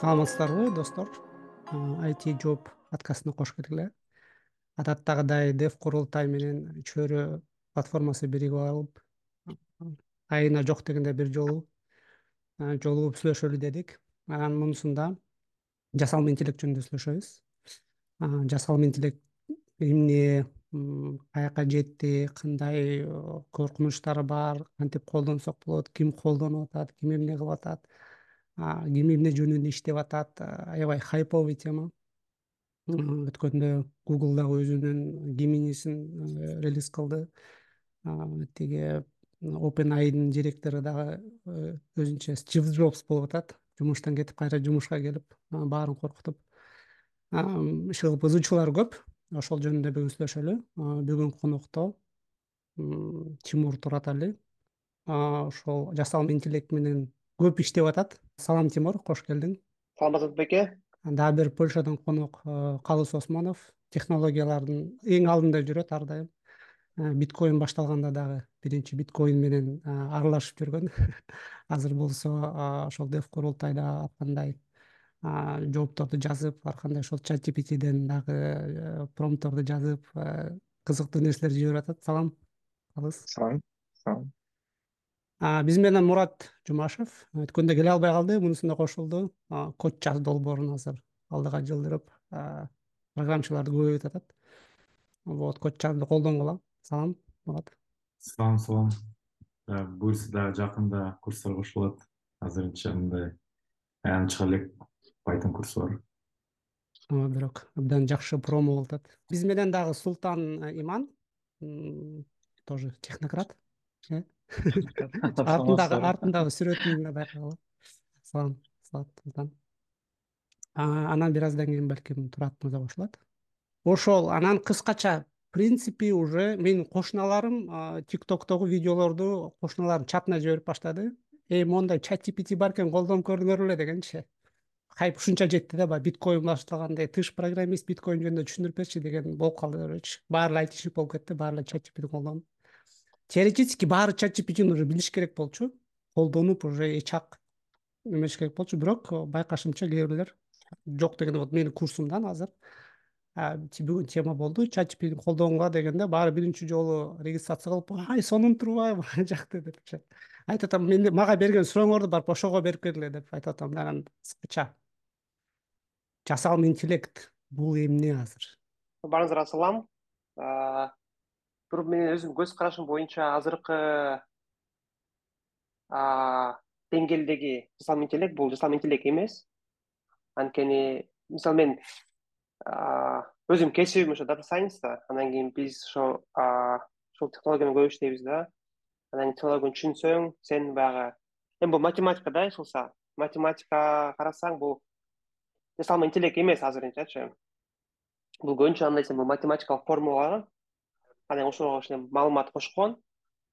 саламатсыздарбы достор. Айти жооп подкастына кош келдиңер адаттагыдай дев курултай менен чөйрө платформасы биригип алып айына жок дегенде бир жолу жолугуп сүйлөшөлү дедик. Анан мунусунда жасалма интеллект жөнүндө сүйлөшөбүз. Жасалма интеллект эмне каяка жетти кандай коркунучтары бар кантип колдонсок болот ким колдонуп атат ким эмне кылып атат ким эмне жөнүндө иштеп атат? Аябай хайповый тема. Өткөндө гугл дагы өзүнүн гиминисин э, релиз кылды. Тиги опен айдын директору дагы э, өзүнчө стив джобс болуп атат. Жумуштан кетип кайра жумушка келип баарын коркутуп. Иши кылып ызуучулар көп. Ошол жөнүндө бүгүн сүйлөшөлү. Бүгүнкү конокто тимур туратали. Ошол жасалма интеллект менен көп иштеп атат салам тимур кош келдиң. Саламатсызбы беке дагы бир польшадан конок калыс осмонов технологиялардын эң алдында жүрөт ар дайым. Биткоин башталганда дагы биринчи биткоин менен аралашып жүргөн. Азыр болсо ошол дев курултайда ар кандай жоопторду жазып ар кандай ошол чат gptден дагы э, промпторду жазып э, кызыктуу нерселерди жиберип атат. Салам калыс. Салам салам биз менен мурат жумашев. Өткөндө келе албай калды. Мунусунда кошулду. Код жаз долбоорун азыр алдыга жылдырып программчыларды көбөйтүп атат. Вот код жазууду колдонгула салам мурат. Салам салам. Э, буюрса дагы жакында курстарга кошулат азырынча мындай аянып чыга элек пайтон курсу бар бирок абдан жакшы промо болуп атат. Биз менен дагы султан иман тоже технократ э артындагы артындагы сүрөтүн байкагыла салам саламат анан бир аздан кийин балким турат мырза кошулат ошол анан кыскача в принципе уже менин кошуналарым тик токтогу видеолорду кошуналарым чатына жиберип баштады. Эй моундай чат gpt бар экен колдонуп көрүңөр беле дегенчи. Хайп ушунча жетти да баягы биткоин башталганда тыш программист биткоин жөнүндө түшүндүрүп берчи деген болуп калды баары эле айтишник болуп кетти баары эле чат gpt колдонуп теоретически баары чат gptни уже билиш керек болчу. Колдонуп уже эч ак эмеш керек болчу. Бирок байкашымча кээ бирлер жок дегенде вот менин курсумдан азыр бүгүн тема болду. чат gptни колдонгула дегенде баары биринчи жолу регистрация кылып ай сонун турбайбы? жакты депчи айтып атам мен мага берген сурооңорду барып ошого берип келгиле деп айтып атам анан кыскача жасалма интеллект бул эмне азыр? Баарыңыздарга салам бирок менин өзүмдүн көз карашым боюнча азыркы деңгээлдеги жасалма интеллект бул жасалма интеллект эмес. Анткени мисалы мен өзүмдүн кесибим ошо дата сайенс да анан кийин биз ошо ушул технология менен көп иштейбиз да. Анан технологияны түшүнсөң сен баягы эми бул математика да эч кылса математика карасаң бул жасалма интеллект эмес азырынчачы бул көбүнчө андай сен бул математикалык формула анан ошого кичине маалымат кошкон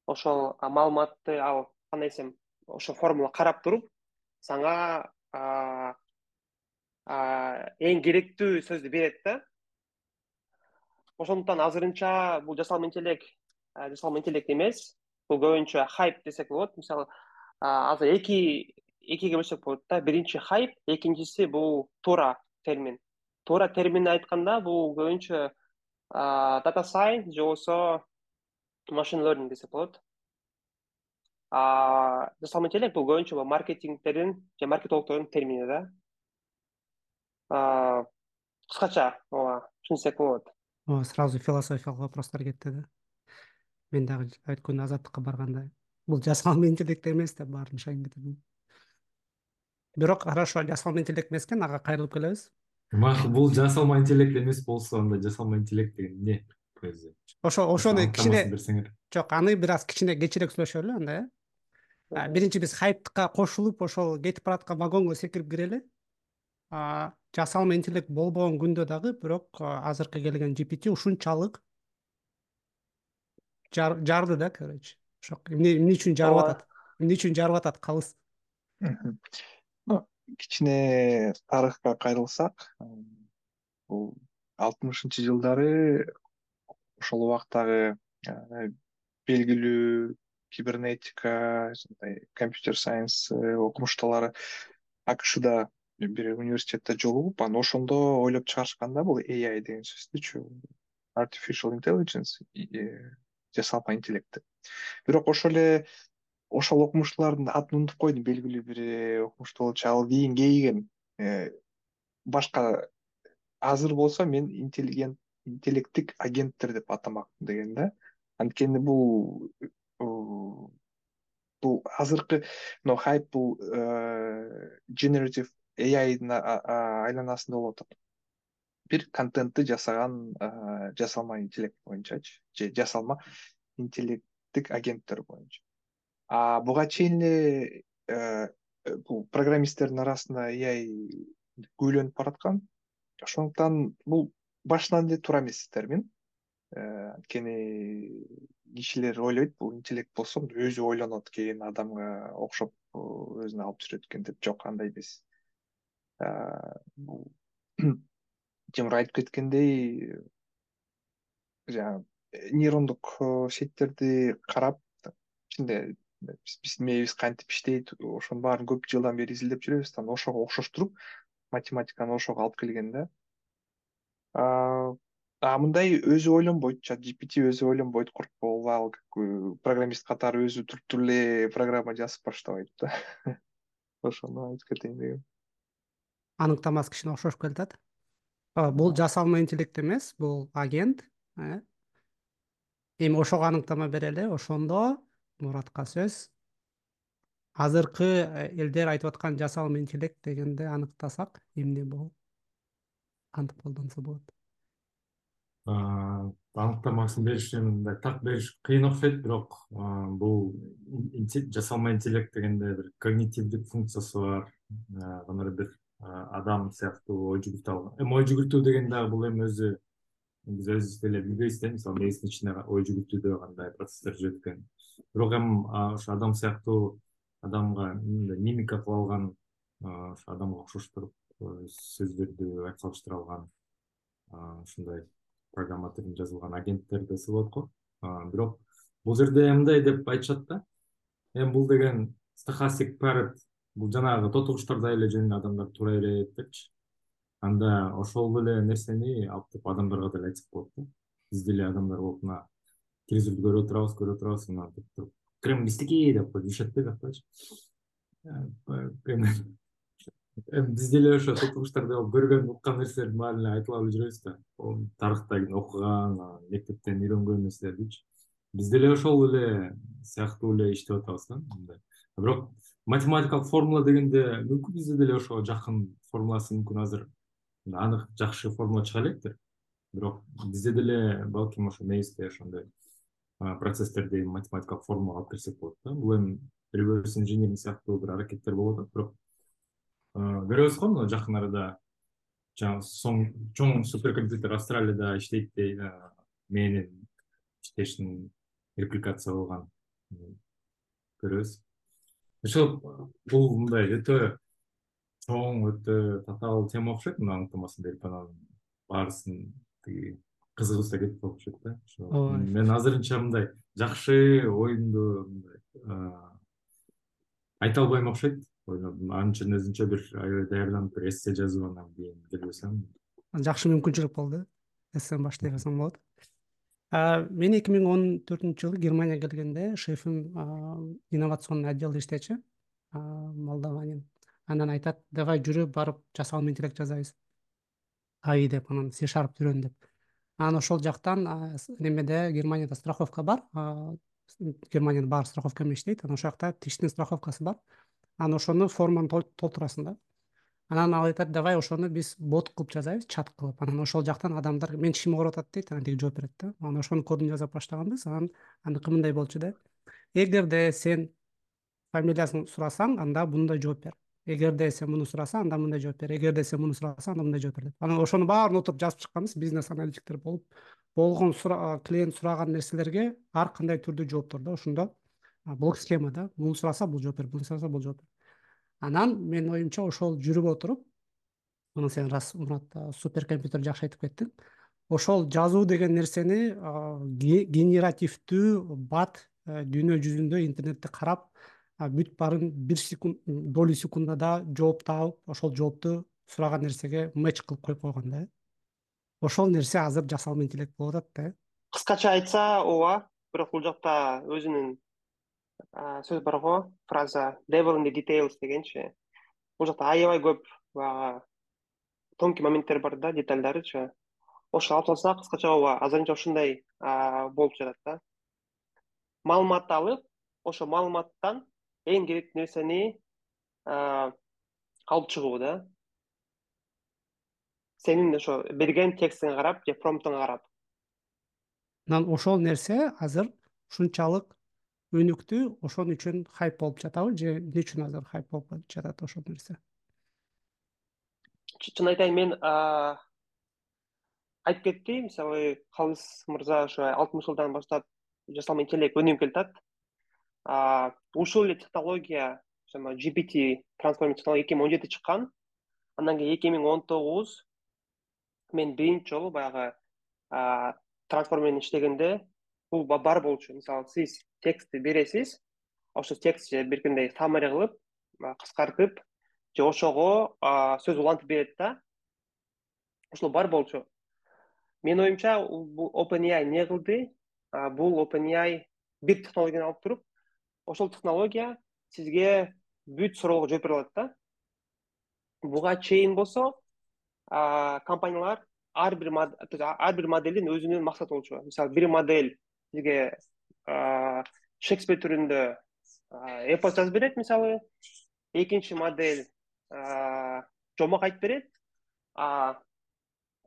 ошол маалыматты ал кандай десем ошол формула карап туруп сага эң керектүү сөздү берет да. Ошондуктан азырынча бул жасалма интеллект жасалма интеллект эмес. Бул көбүнчө хайп десек болот. Мисалы азыр эки экиге бөлсөк болот да. Биринчи хайп экинчиси бул туура термин. Туура терминин айтканда бул көбүнчө же болбосо машин learning десек болот. Жасалма интеллект бул көбүнчө маркетингтердин же маркетологдордун термини да. Кыскача ооба түшүнсөк болот. Ооба сразу философиялык вопростор кетти да. Мен дагы өткөндө азаттыкка барганда бул жасалма интеллект эмес деп баарын шайын кетирдим бирок хорошо жасалма интеллект эмес экен ага кайрылып келебиз бул жасалма интеллект эмес болсо анда жасалма интеллект деген эмне ошо ошону кичине берсеңер. жок аны бир аз кичине кечирээк сүйлөшөлү анда э? Биринчи биз хайпка кошулуп ошол кетип бараткан вагонго секирип кирели. Жасалма интеллект болбогон күндө дагы бирок азыркы келген gpt ушунчалык жарды да короче. Ошо эмне үчүн жарып атат? Эмне үчүн жарып атат калыс кичине тарыхка кайрылсак бул алтымышынчы жылдары ошол убактагы белгилүү кибернетика компьютер сайенс окумуштуулары акшда бир университетте жолугуп анан ошондо ойлоп чыгарышкан да бул ai деген сөздүчү artificial intelligence жасалма интеллект деп бирок ошол эле ошол окумуштуулардын атын унутуп койдум белгилүү бир окумуштуу болчу. Ал кийин кейиген башка азыр болсо мен интеллигент интеллекттик агенттер деп атамакмын деген да. Анткени бул бул азыркы мына хайп бул generative aiдин айланасында болуп атат. Бир контентти жасаган жасалма интеллект боюнчачы же жасалма интеллекттик агенттер боюнча а буга чейин эле бул программисттердин арасында ai көбөйүнүп бараткан. Ошондуктан бул башынан эле туура эмес термин. Анткени кишилер ойлойт бул интеллект болсо өзү ойлонот кийин адамга окшоп өзүн алып жүрөт экен деп жок андай эмес. Бул тимур айтып кеткендей жанагы нейрондук сеттерди карап ичинде биздин мээбиз кантип иштейт ошонун баарын көп жылдан бери изилдеп жүрөбүз да анан ошого окшоштуруп математиканы ошого алып келген да. А мындай өзү ойлонбойт чат gpt өзү ойлонбойт коркпогула ал программист катары өзү туруп туруп эле программа жазып баштабайт да. Ошону айтып кетейин дегем. Аныктамасы кичине окшошуп келатат бул жасалма интеллект эмес бул агент э? эми ошого аныктама берели ошондо муратка сөз. Азыркы э, элдер айтып аткан жасалма интеллект дегенди аныктасак эмне бул? Кантип колдонсо болот? Аныктамасын бериши мындай так бериш кыйын окшойт бирок бул жасалма интеллект дегенде бир когнитивдик функциясы бар. Кандайдыр бир адам сыяктуу ой жүгүртө алган эми ой жүгүртүү деген дагы бул эми өзү биз өзүбүз деле билбейбиз да мисалы мээбиздин ичинде ой жүгүртүүдө кандай процесстер жүрөт экенин бирок эми ошо адам сыяктуу адамга мындай мимика кылып алган ошо адамга окшоштуруп сөздөрдү айкалыштыра алган ушундай программа түрүндө жазылган агенттер десе болот го. Бирок бул жерде мындай деп айтышат да? Эми бул деген стахастик бул жанагы тотугучтардай эле жөн эле адамдар туура берет депчи. Анда ошол эле нерсени алып туруп адамдарга деле айтсак болот да? Биз деле адамдар болуп мына телевизорду көрүп отурабыз көрүп отурабыз анан туруп крым биздики деп коюп жүрүшөт да жактачы эми биз деле ошо тотугучтардай болуп көргөн уккан нерселердин баарын эле айтып алып жүрөбүз да тарыхта окуган мектептен үйрөнгөн нерселердичи биз деле ошол эле сыяктуу эле иштеп атабыз да мындай бирок математикалык формула дегенде мүмкүн бизде деле ошого жакын формуласы мүмкүн азыр анык жакшы формула чыга электир бирок бизде деле балким ошо мээбизде ошондой процесстерди математикалык формулага алып келсек болот да. Бул эми реверс инжиниринг сыяктуу бир аракеттер болуп атат. Бирок көрөбүз го мына жакын арада жанагы чоң суперкомпьютер австралияда иштейт дейт мээнин иштешин репликация кылган көрөбүз? Ошол бул мындай өтө чоң өтө татаал тема окшойт мына аныктамасын берип анан баарысын тиги кызыгыбыз да кетип атышат да ошо мен азырынча мындай жакшы оюнду мындай айта албайм окшойт. Анын үчүн өзүнчө бир аябай даярданып бир эссе жазып анан кийин келбесем жакшы мүмкүнчүлүк болду. Эссени баштай берсең болот. Мен эки миң он төртүнчү жылы германияга келгенде шефим инновационный отделде иштечү молдованин. Анан айтат давай жүрү барып жасалма интеллект жасайбыз. Аи деп анан c sharp үйрөн деп анан ошол жактан немеде германияда страховка бар. Германиянын баары страховка менен иштейт. Анан ошол жакта тиштин страховкасы бар. Анан ошону форманы толтурасың да анан ал айтат давай ошону биз бот кылып жазайбыз чат кылып анан ошол жактан адамдар мен тишим ооруп атат дейт анан тиги жооп берет да. Анан ошонун кодун жасап баштаганбыз анан аныкы мындай болчу да. Эгерде сен фамилиясын сурасаң анда мындай жооп бер эгерде сен муну сурасаң анда мындай жооп бер. Эгерде сен муну сурасаң анда мындай жооп бер деп. Анан ошонун баарын отуруп жазып чыкканбыз бизнес аналитиктер болуп. Болгон клиент сураган нерселерге ар кандай түрдүү жооптор да ошондо блок схема да муну сураса бул жооп бер буну сураса бул жооп бер. Анан менин оюмча ошол жүрүп отуруп мына сен ырас мурат супер компьютер жакшы айтып кеттиң. Ошол жазуу деген нерсени генеративдүү бат э, дүйнө жүзүндө интернетти карап бүт баарын бир секунд долю секундада жооп таап ошол жоопту сураган нерсеге мэч кылып коюп койгон да. Ошол нерсе азыр жасалма интеллект болуп атат да. Кыскача айтса ооба бирок бул жакта өзүнүн сөз бар го фраза devil in the details дегенчи бул жакта аябай көп баягы тонкий моменттер бар да детальдарычы ошо алып салсак кыскача ооба азырынча ушундай болуп жатат да. Маалыматты алып ошол маалыматтан эң керектүү нерсени алып чыгуу да. Сенин ошо берген текстиңе карап же промптуңа карап. Анан ошол нерсе азыр ушунчалык өнүктү ошон үчүн хайп болуп жатабы же эмне үчүн азыр хайп болуп жатат ошол нерсе? Чын айтайын мен айтып кетти мисалы калыс мырза ошо алтымыш жылдан баштап жасалма интеллект өнүгүп келатат ушул эле технология gpt трансформер технология эки миң он жетиде чыккан. Андан кийин эки миң он тогуз мен биринчи жолу баягы трансформер менен иштегенде бул бар болчу. Мисалы сиз текстти бересиз ошол текстти биркимдей саммари кылып кыскартып же ошого сөз улантып берет да ушул бар болчу. Менин оюмча бул open ai эмне кылды? Бул open ai бир технологияны алып туруп ошол технология сизге бүт суроолорго жооп бере алат да. Буга чейин болсо компаниялар ар бир ар бир моделдин өзүнүн максаты болчу мисалы бир модель сизге шекспир түрүндө эпос жазып берет мисалы экинчи модель жомок айтып берет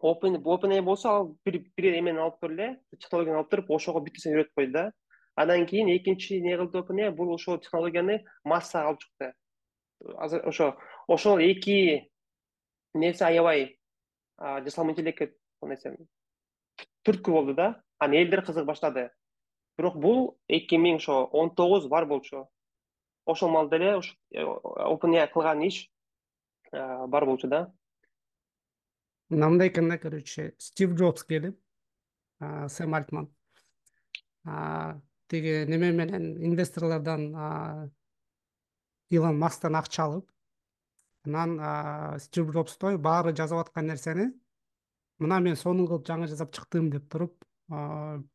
open болсо ал бир бир эмени алып туруп эле технологияны алып туруп ошого бүт нерсени үйрөтүп койду да андан кийин экинчи эмне кылды open бул ошол технологияны массага алып чыкты. Азыр ошо ошол эки нерсе аябай жасалма интеллектке нерсе түрткү болду да. Анан элдер кызыга баштады. Бирок бул эки миң ошо он тогуз бар болчу. Ошол маалда эле open кылган иш бар болчу да. Мына мындай экен да короче стив джобс келип сэм альтман тиги неме менен инвесторлордон илон масктан акча алып анан стив джобстой баары жазып аткан нерсени мына мен сонун кылып жаңы жасап чыктым деп туруп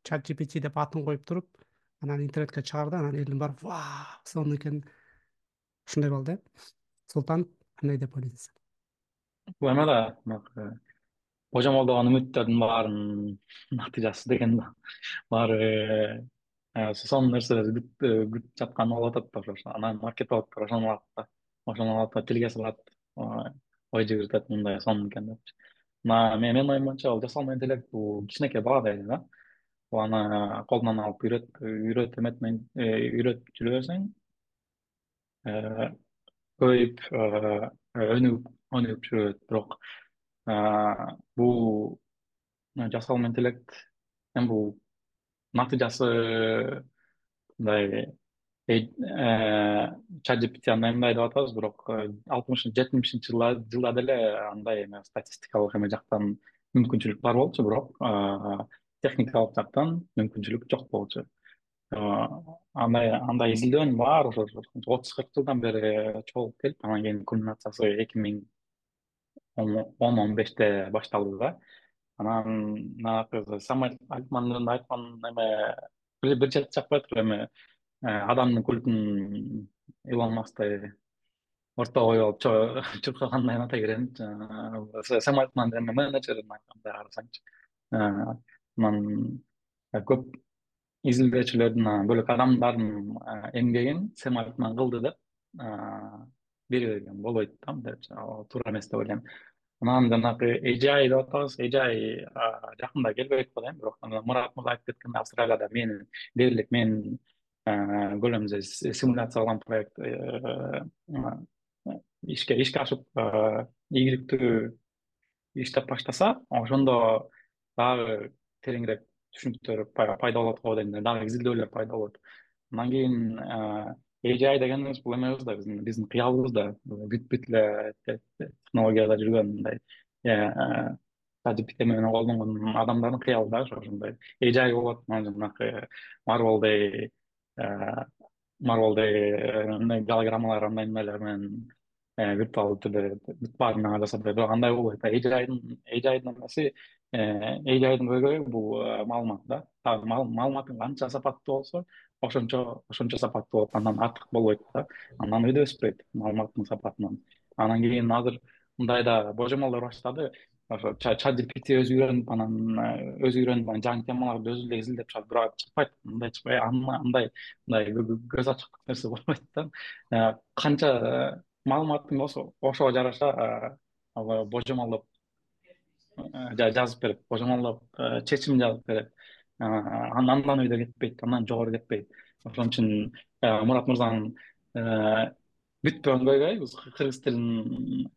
чат gpt деп атын коюп туруп анан интернетке чыгарды анан элдин баары вау сонун экен ушундай болду э. Султан кандай деп ойлойсуз бул эме да божомолдогон үмүттөрдүн баарын натыйжасы деген баары сонун нерселер күтүп жаткан болуп атат да ошо. Анан маркетологдор ошону алат да. Ошону алат да тилге салат. Ой жүгүртөт мындай сонун экен депчи менин оюм боюнча бул жасалма интеллект бул кичинекей баладай эле да. Аны колунан алып үйрөт үйрөт эметмей үйрөтүп жүрө берсең көбөйүп өнүгүп өнүгүп жүрө берет бирок бул жасалма интеллект эми бул натыйжасы мындай чат gpt андай мындай деп атабыз бирок алтымышынчы жетимишинчи жылда деле андай эме статистикалык эме жактан мүмкүнчүлүк бар болчу бирок техникалык жактан мүмкүнчүлүк жок болчу. Андай андай изилдөөнүн баары ошо отуз кырк жылдан бери чогулуп келип анан кийин кульминациясы эки миң он он беште башталды да анан жанагы сам альтмандын айткан эме бир чети жакпай туруп эми адамдын культун илон масктай ортого коюп алып чуркаганына эмете береничи сам альтман эми менеджери мындай карасаңчы. Анан көп изилдөөчүлөрдүн анан бөлөк адамдардын эмгегин сэм альтман кылды деп бере берген болбойт да мындайча туура эмес деп ойлойм анан жанагы эжай деп атабыз. Эжай жакында келбейт калды эми бирок мурат мырза айтып кеткендей австралияда менин дээрлик менин көлөмүндө симуляция кылган проект ишке ишке ашып ийгиликтүү иштеп баштаса ошондо дагы тереңирээк түшүнүктөр пайда болот го дегендей дагы изилдөөлөр пайда болот. Андан кийин ai дегенибиз бул эмебиз да биздин биздин кыялыбыз да. Бүт бүт эле технологияда жүргөн мындай. Менен колдонгон адамдардын кыялы да ошо ошондой. Ai болот анан жанагы марвелдей марвелде голограммалар андай эмнелер менен виртуалдуу түрдө бүт баарын ага жасап берет. Бирок андай болбойт эйжайдын эйжайдын эмеси эйжайдын көйгөйү бул маалымат да. Маалыматың канча сапаттуу болсо ошончо ошончо сапаттуу болот андан артык болбойт да. Андан өйдө өспөйт маалыматтын сапатынан. Анан кийин азыр мындай да божомолдор баштады. Ошо чат gpt өзү үйрөнүп анан өзү үйрөнүп анан жаңы темаларды өзү эле изилдеп чыгат бирок чыкпайт. Мындай чыкпайт андай мындай көз ачыктык нерсе болбойт да. Канча маалыматың болсо ошого жараша божомолдоп жазып берет божомолдоп чечим жазып берет андан өйдө кетпейт андан жогору кетпейт. Ошон үчүн мурат мырзанын бүтпөгөн көйгөй биз кыргыз тилин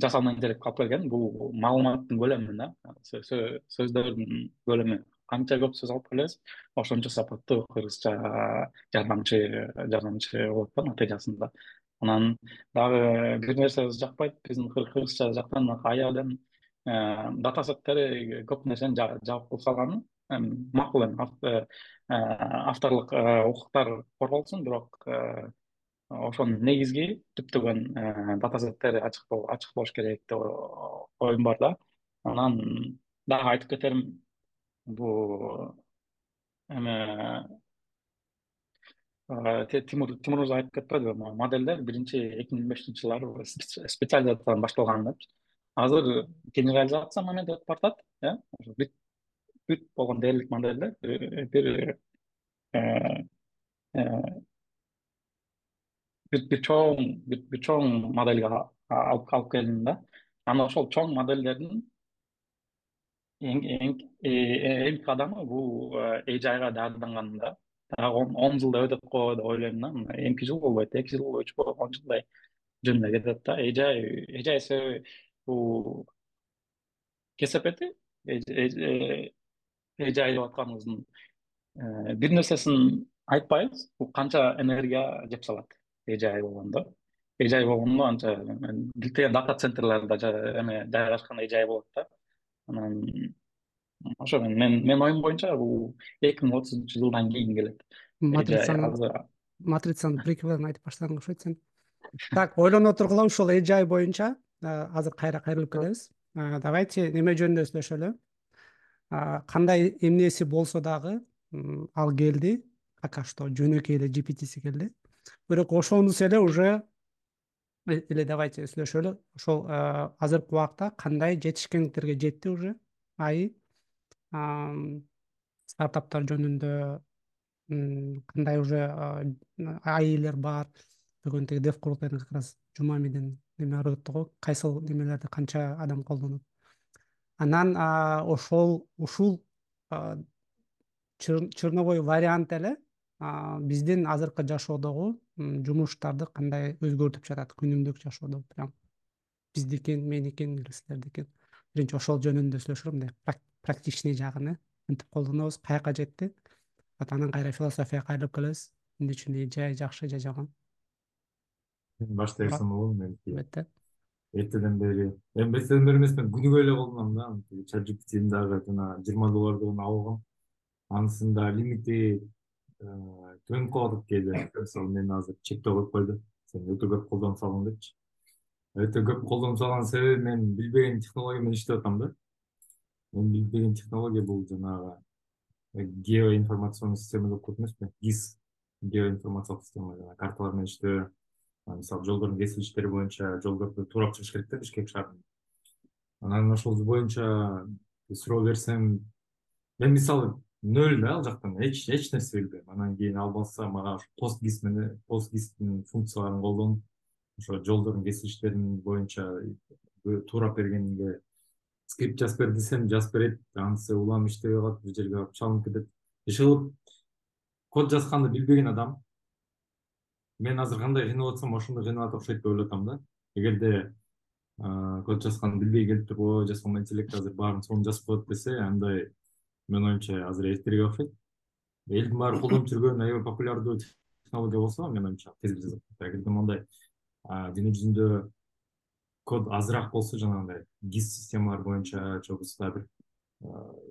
жасалма интеллект алып келген. Бул маалыматтын көлөмү да. Сөздөрдүн көлөмү канча көп сөз алып келебиз. Ошончо сапаттуу кыргызча жардамчы жардамчы болот да натыйжасында. Анан дагы бир нерсебиз жакпайт. Биздин кыргызча жактан аябден дата сеттери көп нерсени жабык кылып салганы макул эми авторлук укуктар корголсун бирок ошонун негизги түптөгөн ачык ачык болуш керек деп оюм бар да. Анан дагы айтып кетерим бул эме тимур тимур мырза айтып кетпедиби модельдер биринчи эки миң бешинчи жылдары специализациядан башталган депчи азыр генерализация моменти өтүп баратат э бүт болгон дээрлик модельдер бир бир чоң бир чоң моделге алып келдим да. Анан ошол чоң эң эң кадамы бул эйжайга даярданган да. Дагы он жылда өтөт го деп ойлойм да. Мындай эки жыл болбойт эки жыл үч он жылдай жөнүндө кетет да. Эйжай эйжай себеби бул кесепети эйжай деп атканыбыздын бир нерсесин айтпайбыз. Бул канча энергия жеп салат эжай болгондо эжай болгондо анча билген дата центрлерде эме жайгашкан эжай болот да. Анан ошо мен менин оюм боюнча бул эки миң отузунчу жылдан кийин келет. Матрицаны матрицанын приквелин айтып баштадың окшойт сен так ойлонуп отургула ушул эжай боюнча азыр кайра кайрылып келебиз. Давайте неме жөнүндө сүйлөшөлү кандай эмнеси болсо дагы ал келди пока что жөнөкөй эле gptsi келди. Бирок ошонусу эле уже эле давайте сүйлөшөлү. Ошол азыркы убакта кандай жетишкендиктерге жетти уже аи стартаптар жөнүндө кандай уже аилер бар. Бүгүн тиги дев курултайдын как раз жумамиден неме барып өттү го кайсыл немелерди канча адам колдонот анан ошол ушул черновой вариант эле биздин азыркы жашоодогу жумуштарды кандай өзгөртүп жатат күнүмдүк жашоодо прям. Биздикин меникин или силердикин. Биринчи ошол жөнүндө сүйлөшөлү мындай практичный жагын э кантип колдонобуз. Каяка жетти? Анан кайра философияга кайрылып келебиз. Эмне үчүн жай жакшы же жаман мен баштай берсем болобу албетте эртеден бери. Эми эртеден бери эмес мен күнүгө эле колдоном да. Чат gptни дагы жана жыйырма доллардыгын алгам. Анысынын дагы лимити төнүп калып атат кээде мисалы мени азыр чектөө коюп койду. Сен өтө көп колдонуп салдың депчи. Өтө көп колдонуп салган себеби мен билбеген технология менен иштеп атам да. Мен билбеген технология бул жанагы геоинформационный система деп коет эмеспи гис геоинформациялык система жанагы карталар менен иштөө мисалы жолдордун кесилиштери боюнча жолдорду туурап чыгыш керек да бишкек шаарында анан ошол боюнча суроо берсем мен мисалы нөл да ал жактан эч эч нерсе билбейм. Анан кийин ал алса мага пост гис менен пост гистин функцияларын колдонуп ошо жолдордун кесилиштерин боюнча туурап бергенге скрипт жазып бер десем жазып берет анысы улам иштебей калат бир жерге барып чалынып кетет. Иши кылып код жазганды билбеген адам мен азыр кандай кыйналып атсам ошондой кыйналат окшойт деп ойлоп атам да. Эгерде код жазганды билбей келип туруп ой жасалма интеллект азыр баарын сонун жазып коет десе андай менин оюмча азыр эртерээк окшойт. Элдин баары колдонуп жүргөн аябай популярдуу технология болсо менин оюмча тез эле жазат. Эгерде мондай дүнү жүзүндө код азыраак болсо жанагындай гис системалар боюнча же болбосо бир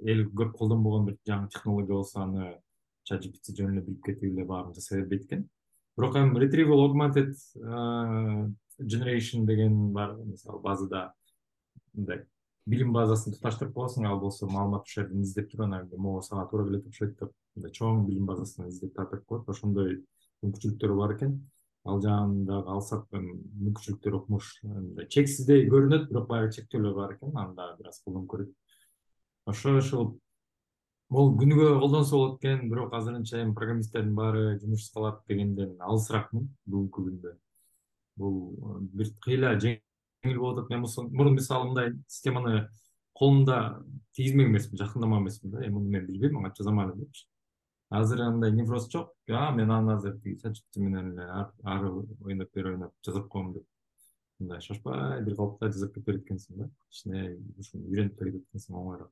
эл көп колдонбогон бир жаңы технология болсо аны чат gpt жөн эле билип кетип эле баарын жасай бербейт экен бирок эми retrieval augmented generation деген бар мисалы базада мындай билим базасын туташтырып коесуң ал болсо маалымат ошол жерден издеп туруп анан могу сага туура келет окшойт деп мындай чоң билим базасынан издеп таратып коет. Ошондой мүмкүнчүлүктөрү бар экен. Ал жагын дагы алсак мүмкүнчүлүктөр укмуш мындай чексиздей көрүнөт бирок баягы чектөөлөр бар экен. Аны дагы бир аз колдонуп көрөт. Ошо ушул могу күнүгө колдонсо болот экен бирок азырынча эми программисттердин баары жумушсуз калат дегенден алысыракмын бүгүнкү күндө. Бул бир кыйла жеңил болуп атат. Мен мурун мисалы мындай системаны колумда тийгизмек эмесмин жакындамак эмесмин да. Эми муну мен билбейм ага жазам эле депчи. Азыр андай невроз жок. А мен аны азыр тиги чатжипити менен эле ары ойноп бери ойноп жасап коем деп мындай шашпай бир калыпта жасап кете берет экенсиң да. Кичине ушуну үйрөнүп да кетет экенсиң оңоюраак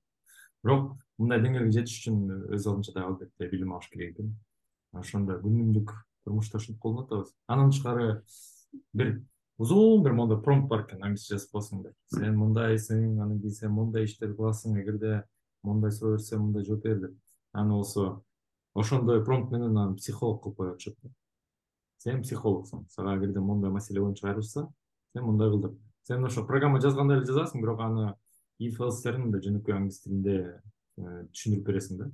бирок мындай деңгээлге жетиш үчүн өз алдынча дагы албетте билим алыш керек экен. Ошондо күнүмдүк турмушта ушинтип колдонуп атабыз андан тышкары бир узун бир моундай промпт бар экен англисче жазып коесуң да. Сен мындайсың анан кийин сен мондай иштерди кыласың эгерде мондай суроо берсе мындай жооп бер деп. Аны болсо ошондой промпт менен анан психолог кылып коюп атышат да. Сен психологсуң. Сага эгерде моундай маселе боюнча кайрылышса сен мындай кыл деп сен ошо программа жазгандай эле жазасың бирок аны мындай жөнөкөй англис тилинде түшүндүрүп бересиң да.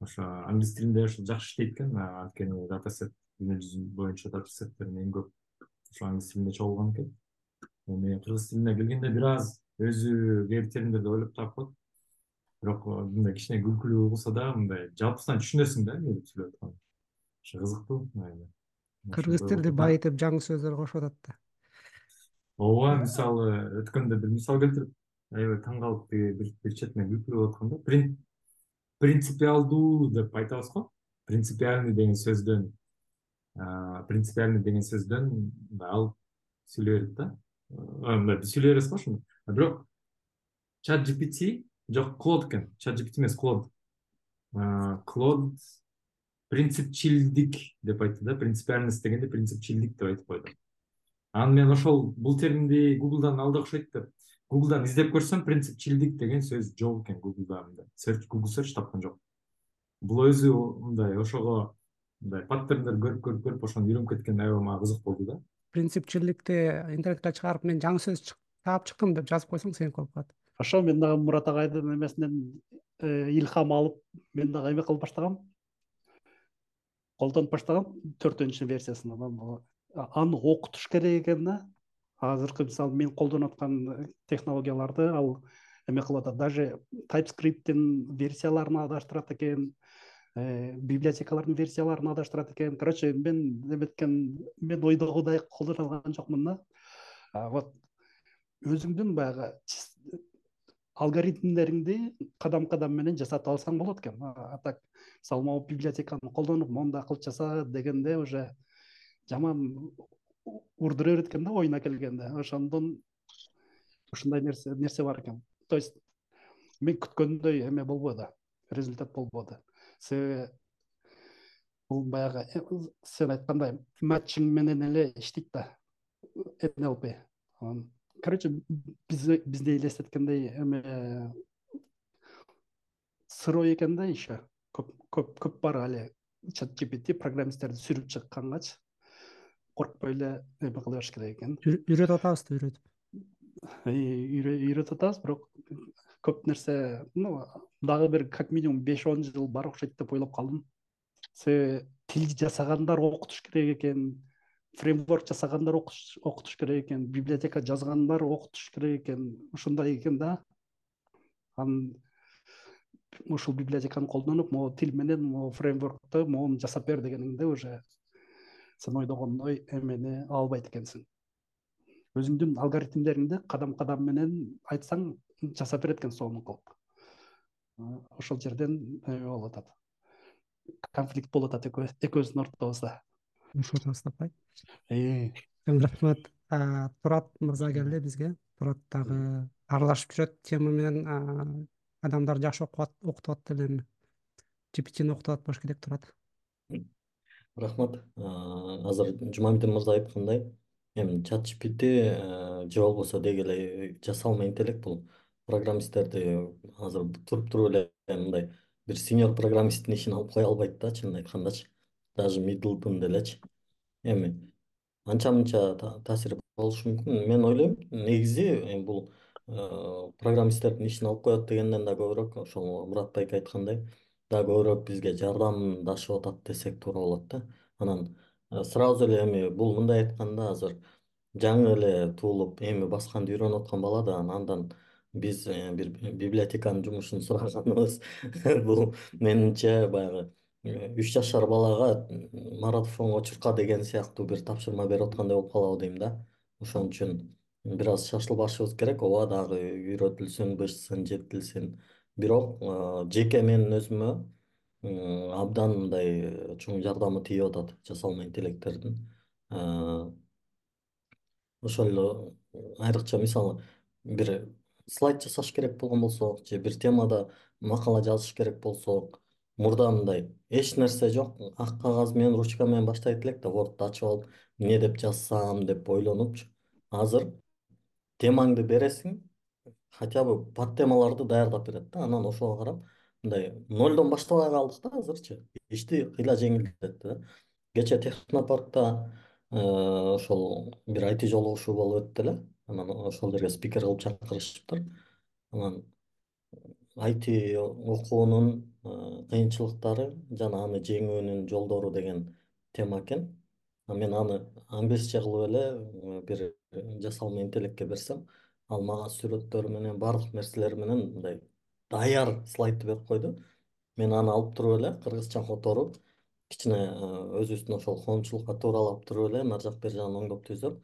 Ошо англис тилинде ошо жакшы иштейт экен анткени дата сет дүйнө жүзү боюнча дата сеттердин эң көп ошо англис тилинде чогулган экен. Эми кыргыз тилине келгенде бир аз өзү кээ бир терминдерди ойлоп таап коет. Бирок мындай кичине күлкүлүү кылса дагы мындай жалпысынан түшүнөсүң да эмне деп сүйлөп атканын ошо кызыктуу кыргыз тилди байытып жаңы сөздөр кошуп атат да. Ооба мисалы өткөндө бир мисал келтирип аябай таң калып тиги бир четинен күлкүлүү болуп аткан да. Принципиалдуу деп айтабыз го. Принципиальный деген сөздөн принципиальный деген сөздөн мындай алып сүйлөй берет да мындай сүйлөй беребиз го ошондо бирок чат gpt жок клод экен. Чат gpt эмес клод клод принципчилдик деп айтты да. Принципиальность дегенде принципчилдик деп айтып койду анан мен ошол бул терминди гуглдан алды окшойт деп гуглдан издеп көрсөм принципчилдик деген сөз жок экен гуглда мындай. Гугл серч тапкан жок. Бул өзү мындай ошого мындай паттерндер көрүп көрүп көрүп ошону үйрөнүп кеткен аябай мага кызык болду да. Принципчилдикти интернетке чыгарып мен жаңы сөз таап чыктым деп жазып койсоң сеники болуп калат ошо мен дагы мурат агайдын эмесинен э, илхам алып мен дагы эме кылып баштагам. Колдонуп баштагам. Төртүнчү версиясын аны окутуш керек экен да азыркы мисалы мен колдонуп аткан технологияларды ал эме кылып атат даже typescriptтин версияларын адаштырат экен Э, библиотекалардын версияларын адаштырат экен. Короче мен эметкен мен ойдогудай колдоно алган жокмун да. Вот өзүңдүн баягы алгоритмдериңди кадам кадам менен жасатып алсаң болот экен. А так мисалы могу библиотеканы колдонуп мондай кылып жаса дегенде уже жаман урдура берет экен да оюна келгенде. Ошондон ушундай нерсе нерсе бар экен. То есть мен күткөндөй эме болбоду результат болбоду себеби бул баягы э, сен айткандай матчинг менен эле иштейт да нлп короче бизди элестеткендей эме сырой экен да еще көп көп көп бар али чат gpt программисттерди сүрүп чыккангачы коркпой эле эме кыла бериш керек экен. Үйрөтүп атабыз да үйрөтүп үйрөтүп атабыз бирок көп нерсе ну дагы бир как минимум беш он жыл бар окшойт деп ойлоп калдым. Себеби тил жасагандар окутуш керек экен фреймворк жасагандар окутуш керек экен библиотека жазгандар окутуш керек экен ушундай экен да. Анан ушул библиотеканы колдонуп могу тил менен могу фреймворкту могуну жасап бер дегениңде уже сен ойдогондой эмени албайт экенсиң. Өзүңдүн алгоритмдериңди кадам кадам менен айтсаң жасап берет экен сонун кылып. Ошол жерден эме болуп атат. Конфликт болуп атат экөөбүздүн ортобузда. Ушуну тастапай рахмат. Турат мырза келди бизге. Турат дагы аралашып жүрөт тема менен адамдар жакшы окутуп атат деле эми. Gptни окутуп атпаш керек турат рахмат. Азыр жумамедин мырза айткандай эми чат gpt же болбосо деги эле жасалма интеллект бул. Программисттерди азыр туруп туруп эле мындай бир сеньор программисттин ишин алып кое албайт да чынын айткандачы. Даже мидлдун делечи. Эми анча мынча таасир болушу мүмкүн. Мен ойлойм негизи бул программисттердин ишин алып коет дегенден да көбүрөөк ошол мурат байке айткандай дагы көбүрөөк бизге жардамдашып атат десек туура болот да. Анан сразу эле эми бул мындай айтканда азыр жаңы эле туулуп эми басканды үйрөнүп аткан бала да андан биз бир библиотеканын жумушун сураганыбыз. Бул менимче баягы үч жашар балага марафонго чурка деген сыяктуу бир тапшырма берип аткандай болуп калабы дейм да. Ошон үчүн бир аз шашылбашыбыз керек. Ооба дагы үйрөтүлсүн бышсын жетилсин бирок жеке менин өзүмө абдан мындай чоң жардамы тийип атат жасалма интеллекттердин ошол эле айрыкча мисалы бир слайд жасаш керек болгон болсок же бир темада макала жазыш керек болсок мурда мындай эч нерсе жок ак кагаз менен ручка менен баштайт элек да вордду ачып алып эмне деп жазсам? деп ойлонупчу. Азыр темаңды бересиң хотя бы подтемаларды даярдап берет да. Анан ошого карап мындай нолдон баштабай калдык да азырчы. Ишти ыйла жеңилдетти да. Кечээ технопаркта э, ошол бир айти жолугушуу болуп өттү эле. Анан ошол жерге спикер кылып чакырышыптыр. Анан айти окуунун э, кыйынчылыктары жана аны жеңүүнүн жолдору деген тема экен. Мен аны англисче кылып эле э, бир жасалма интеллектке берсем ал мага сүрөттөрү менен баардык нерселери менен мындай даяр слайдты берип койду. Мен аны алып туруп эле кыргызча которуп кичине э, өзүбүздүн ошол коомчулукка тууралап туруп эле нары жак бери жагын оңдоп түзөп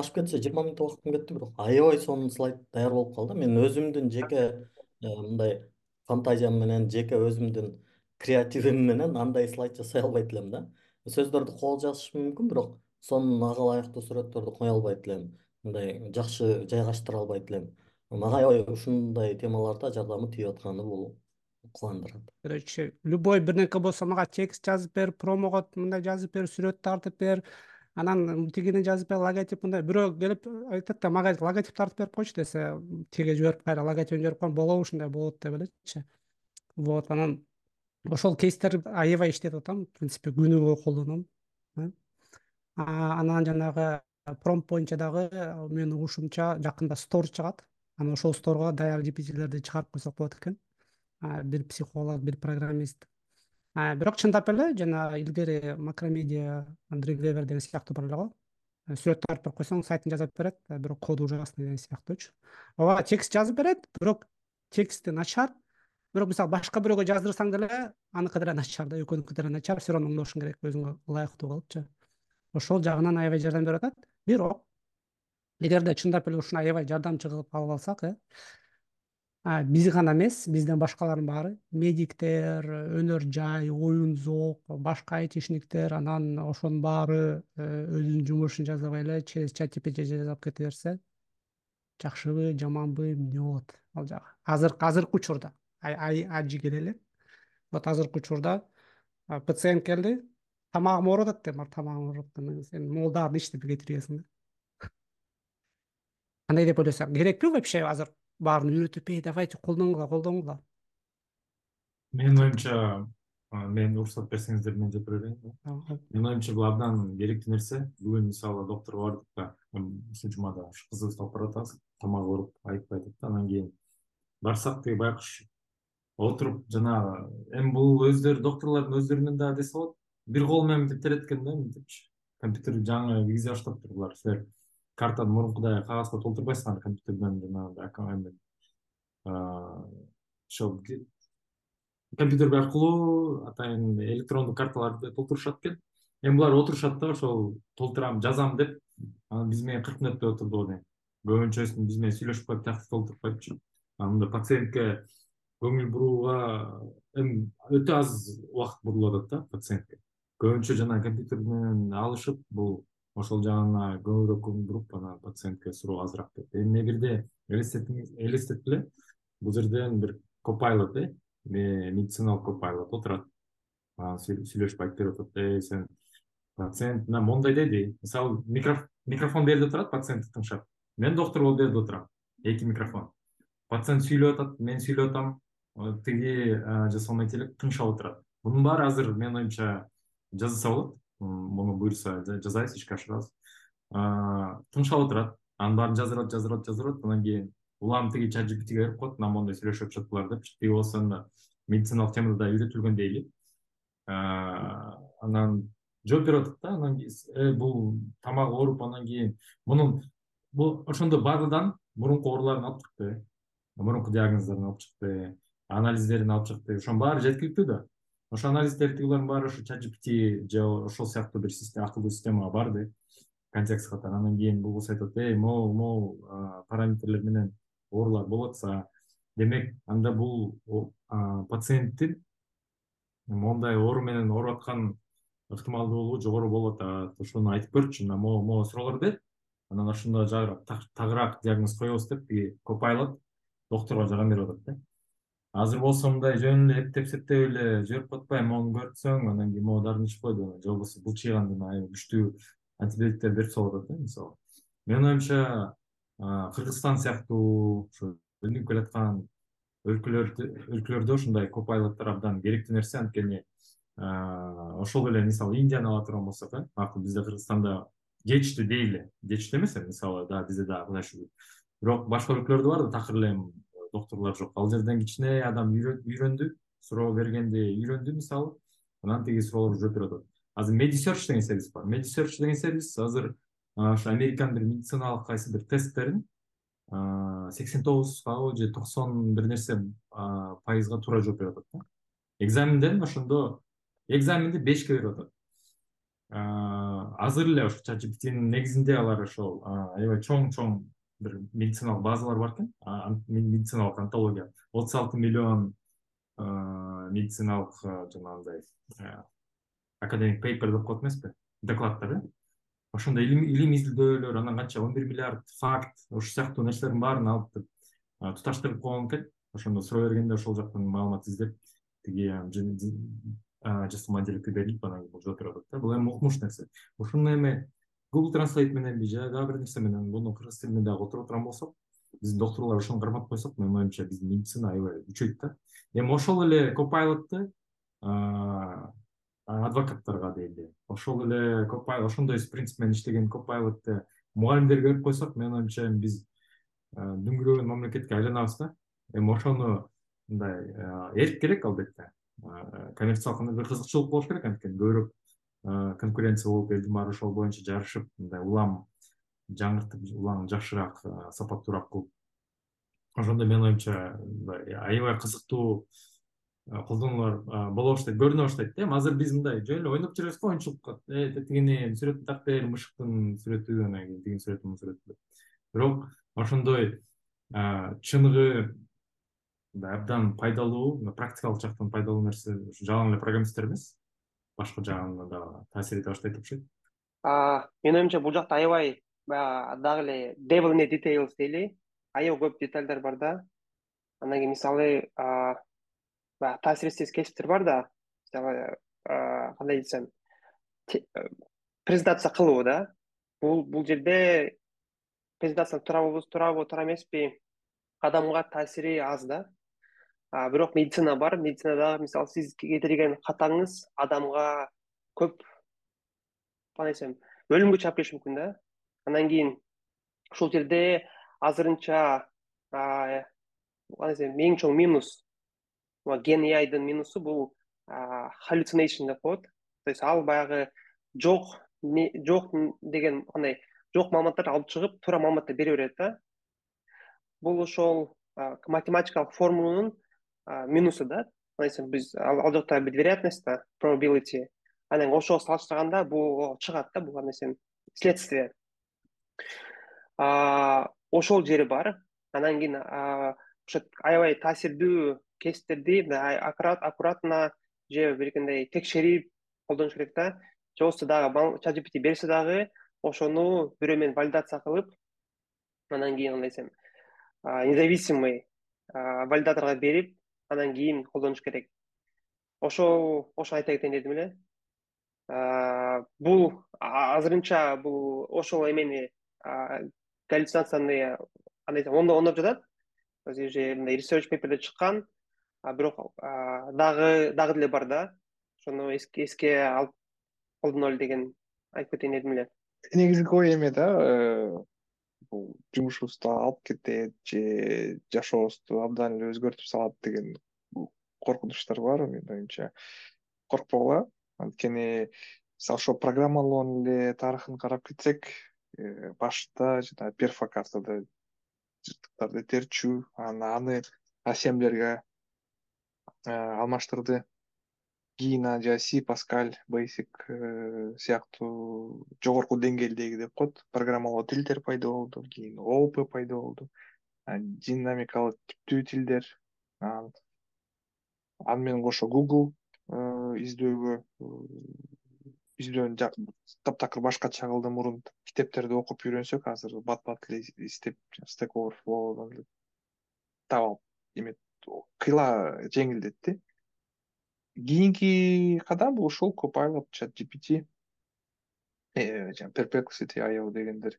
ашып кетсе жыйырма минут убактым кетти бирок аябай сонун слайд даяр болуп калды. Мен өзүмдүн жеке э, мындай фантазиям менен жеке өзүмдүн креативим менен андай слайд жасай албайт элем да. Сөздөрдү кол жазышым мүмкүн бирок сонун ага ылайыктуу сүрөттөрдү кое албайт элем мындай жакшы жайгаштыра албайт элем. Мага ушундай темаларда жардамы тийип атканы бул кубандырат. Короче любой бирдеке болсо мага текст жазып бер промого мындай жазып бер сүрөт тартып бер анан тигини жазып бер логотип мындай. Бирөө келип айтат да мага логотип тартып берип койчу десе тиги жиберип кайра логотипин жиберип коем болобу ушундай болот деп элечи. Вот анан ошол кейстер аябай иштетип атам в принципе күнү бою колдоном анан жанагы промпт боюнча дагы менин угушумча жакында стор чыгат. Анан ошол сторго даяр gptlерди чыгарып койсок болот экен. Бир психолог бир программист. Бирок чындап эле жана илгери макромедиа дригвевер деген сыяктуу бар эле го. Сүрөт тартып берип койсоң сайтын жасап берет бирок коду ужасный деген сыяктуучу ооба текст жазып берет бирок тексти начар. Бирок мисалы башка бирөөгө жаздырсаң деле аныкы деле начар да экөөнүкү деле начар. Все равно оңдошуң керек өзүңө ылайыктуу кылыпчы ошол жагынан аябай жардам берип атат бирок эгерде чындап эле ушуну аябай жардамчы кылып алып алсак э биз гана эмес бизден башкалардын баары медиктер өнөр жай оюн зоок башка айтишниктер анан ошонун баары э, өзүнүн жумушун жасабай эле через чат gpt жасап кете берсе жакшыбы жаманбы эмне болот. Ал жагы азыр азыркы учурда ажы келе вот азыркы учурда пациент келди тамагым ооруп атат деп тамагың ооруп атат. Сен могул дагы бир иштеп кетиресиң да. Кандай деп ойлойсуң керекпи вообще азыр баарын үйрөтүп эй давайте колдонгула колдонгула менин оюмча мен уруксат берсеңиздер мен жетире берейин менин оюмча бул абдан керектүү нерсе бүгүн мисалы доктурга бардык да ушул жумада ушу кызыбызды алып баратабыз тамагы ооруп айтпай атат да. Анан кийин барсак тиги байкуш отуруп жанагы эми бул өздөрү доктурлардын өздөрүнүн дагы десе болот бир кол менен мынтип экен да мынтипчи компьютерди жаңы киргизе баштаптыр булар. Силер картаны мурункудай кагазга толтурбайсыңар компьютерден жанагындай ошол компьютер аркылуу атайын электрондук карталарды толтурушат экен. Эми булар отурушат да ошол толтурам жазам деп. Анан биз менен кырк мүнөттөй отурду го дейм көбүнчөсүн биз менен сүйлөшүп коюп тиякты толтуруп коюпчу. Анан мындай пациентке көңүл бурууга эми өтө аз убакыт бурулуп атат да пациентке көбүнчө жанагы компьютер менен алышып бул ошол жагына көбүрөөк көңүл буруп анан пациентке суроо азыраак берет эми бирде элестеткиле бул жерден бир копайлот э медициналык копайлот отурат. Анан сүйлөшүп айтып берип атат эй сен пациент мына моундай деди. Мисалы микрофон бул жерде турат пациентти тыңшап. Мен доктур бул жерде отурам. Эки микрофон. Пациент сүйлөп атат мен сүйлөп атам. Тиги жасалма интеллект тыңшап отурат. Мунун баары азыр менин оюмча жасаса болот. Муну буюрса жасайбыз ишке ашырабыз. Тыңшап отурат. Анын баарын жаздырат жаздырат жаздырат анан кийин улам тиги чат gptге берип коет мына моундай сүйлөшүп атышат булар деп тиги болсо анда медициналык темада да үйрөтүлгөн дейли. Анан жооп берип атат да. Анан кийин э, бул тамагы ооруп анан кийин мунун бул ошондо базадан мурунку ооруларын алып чыкты мурунку диагноздорун алып чыкты анализдерин алып чыкты. Ошонун баары жеткиликтүү да ошо анализдерди тигилердин баары ушу чат gpt же ошол сыяктуу бир акылдуу системага барды. Контекст катары анан кийин бул кыз айтат эй могу могу параметрлер менен оорулар болуп атса демек анда бул пациенттин моундай оору менен ооруп аткан ыктымалдуулугу жогору болуп атат ошону айтып көрчү мына могу могу суроолор бер анан ошондо тагыраак диагноз коебуз деп тиги копайлот доктурга жардам берип атат да азыр болсо мындай жөн эле эптеп септеп эле жиберип коет атпайбы могуну көрсөң анан кийин могу дарыны ичип койду же болбосо былчыйгандан аябай күчтүү антибиотиктер берип салып атат да мисалы. Менин оюмча кыргызстан сыяктуу ушу өнүгүп келаткан өлкөлөрдө ушундай копайлоттор абдан керектүү нерсе анткени ошол эле мисалы индияны ала турган болсок э макул бизде кыргызстанда жетиштүү дейли жетиштүү эмес эми мисалы да бизде дагы кудай шүгүр бирок башка өлкөлөрдө бар да такыр эле доктурлар жок. Ал жерден кичине адам үйрөндү суроо бергенди үйрөндү мисалы анан тиги суроолорго жооп берип атат азыр медисерч деген сервис бар. Медисерч деген сервис азыр ошо американын бир медициналык кайсы бир тесттерин сексен тогузгабы же токсон бир нерсе пайызга туура жооп берип атат да. Экзаменден ошондо экзаменди бешке берип атат азыр эле ошо чат gptнин негизинде алар ошол аябай чоң чоң бир медициналык базалар бар экен. Медициналык антология отуз алты миллион медициналык жанагындай академик пейпер деп коет эмеспи? Докладдар э? Ошондой илим изилдөөлөр анан канча он бир миллиард факт ушул сыяктуу нерселердин баарын алып туташтырып койгон экен. Ошондо суроо бергенде ошол жактан маалымат издеп тиги жасалма деликти берилип анан жооп берип атат да. Бул эми укмуш нерсе. Ушуну эми google translate мененби же бир нерсе менен. Муну кыргыз тилинде дагы которо турган болсок биздин доктурлар ошону кармап койсок менин оюмча биздин медицина аябай күчөйт да. Эми ошол эле копайлотту адвокаттарга дейли. Ошол эле ошондой принцип менен иштеген копайлотты мугалимдерге берип койсок менин оюмча эми биз дүңгүрөгөн мамлекетке айланабыз да. Эми ошону мындай эрк керек албетте. Коммерциялык бир кызыкчылык болуш керек анткени көбүрөөк конкуренция болуп элдин баары ошол боюнча жарышып мындай улам жаңыртып улам жакшыраак сапаттуураак кылып. Ошондо менин оюмча мындай аябай кызыктуу колдонуулар боло баштайт көрүнө баштайт да. Эми азыр биз мындай жөн эле ойноп жүрөбүз го оюнчулукка э тетигини сүрөтүн так бер мышыктын сүрөтү анан кийин тигинин сүрөтү мунун сүрөтү деп бирок ошондой чыныгы мындай абдан пайдалуу практикалык жактан пайдалуу нерсе ушу жалаң эле программисттер эмес башка жагына дагы таасир эте баштайт окшойт менин оюмча бул жакта аябай баягы дагы эле devil in details дейли. Аябай көп детальдар бар да. Анан кийин мисалы баягы таасир этсеңиз кесиптер бар да. Мисалы кандай десем презентация кылуу да. Бул бул жерде презентация туурабы туурабы туура эмеспи. Адамга таасири аз да бирок медицина бар. Медицинада мисалы сиз кетирген катаңыз адамга көп кандай десем өлүмгө чыгып келиши мүмкүн да. Анан кийин ушул жерде азырынча кандай десем эң чоң минус ген айдын минусу бул hallucination деп коет. То есть ал баягы жок жок деген кандай жок маалыматтарды алып чыгып туура маалыматты бере берет да. Бул ошол математикалык формуланын минусу да. Десем биз ал жакта вероятность да probability. Анан ошого салыштырганда бул чыгат да бул кандай десем следствие ошол жери бар. Анан кийин ошо аябай таасирдүү кесиптерди мындай аккуратно же биркендей текшерип колдонуш керек да. Же болбосо дагы чат gpt берсе дагы ошону бирөө менен валидация кылып анан кийин кандай десем независимый валидаторго берип анан кийин колдонуш керек. Ошол ошону айта кетейин дедим эле. Бул азырынча бул ошол эмени галлюцинацияны кандай десем оңдоп жатат. Уже мындай research paperде чыккан. Бирок дагы деле бар да. Ошону эске алып колдоно эле деген айтып кетейин дедим эле. Негизги ой эме да э, бул жумушубузду алып кетет же жашообузду абдан эле өзгөртүп салат деген коркунучтар бар менин оюмча. Коркпогула анткени мисалы ошо программалоонун эле тарыхын карап кетсек э, башта жанагы перфокартада жыштыктарды терчүү анан аны ассемблерге э, алмаштырды анан жанагы си паскаль basic э, сыяктуу жогорку деңгээлдеги деп коет программалоо тилдер пайда болду кийин оп пайда болду динамикалык типтүү тилдер аны менен кошо google издөөгө издөөнү таптакыр башкача кылды мурун китептерди окуп үйрөнсөк азыр бат бат эле издеп алып эме кыйла жеңилдетти кийинки кадам бул ушул copilot chat gpt э, жана perplexity io дегендер.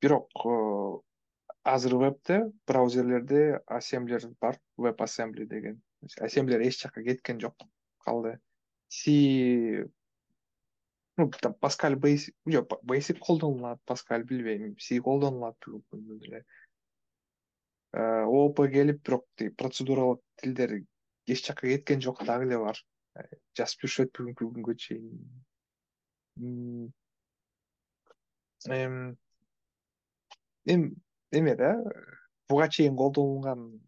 Бирок э, азыр вебде браузерлерде ассемблер бар веб ассембли деген. Ассемблер эч жака кеткен жок калды. Си ну там паскаль basic жок basic колдонулат паскаль билбейм си колдонулат эле. Оп келип бирок тиги процедуралык тилдер эч жака кеткен жок дагы эле бар. Жазып жүрүшөт бүгүнкү күнгө чейин. Эми эме да? Буга чейин колдонулган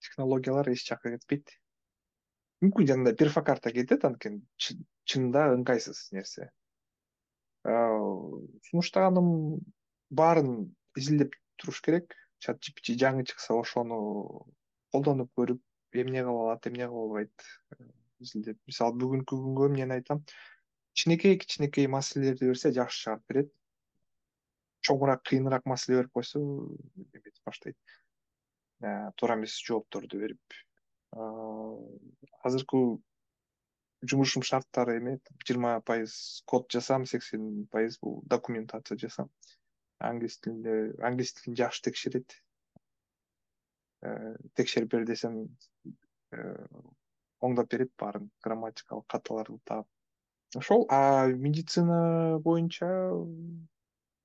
технологиялар эч жака кетпейт. Мүмкүн жанагындай перфокарта кетет анткени чынында ыңгайсыз нерсе. Сунуштаганым баарын изилдеп туруш керек. Чат gpt жаңы чыкса ошону колдонуп көрүп эмне кыла алат эмне кыла албайт изилдеп. Мисалы бүгүнкү күнгө эмнени айтам кичинекей кичинекей маселелерди берсе жакшы чыгарып берет. Чоңураак кыйыныраак маселе берип койсо эметип баштайт. Туура эмес жоопторду берип. Азыркы жумушум шарттары эме жыйырма пайыз код жасам сексен пайыз бул документация жасам. Англис тилинде англис тилин жакшы текшерет. э, текшерип бер десем э, оңдоп берет баарын грамматикалык каталарды таап. Ошол а медицина боюнча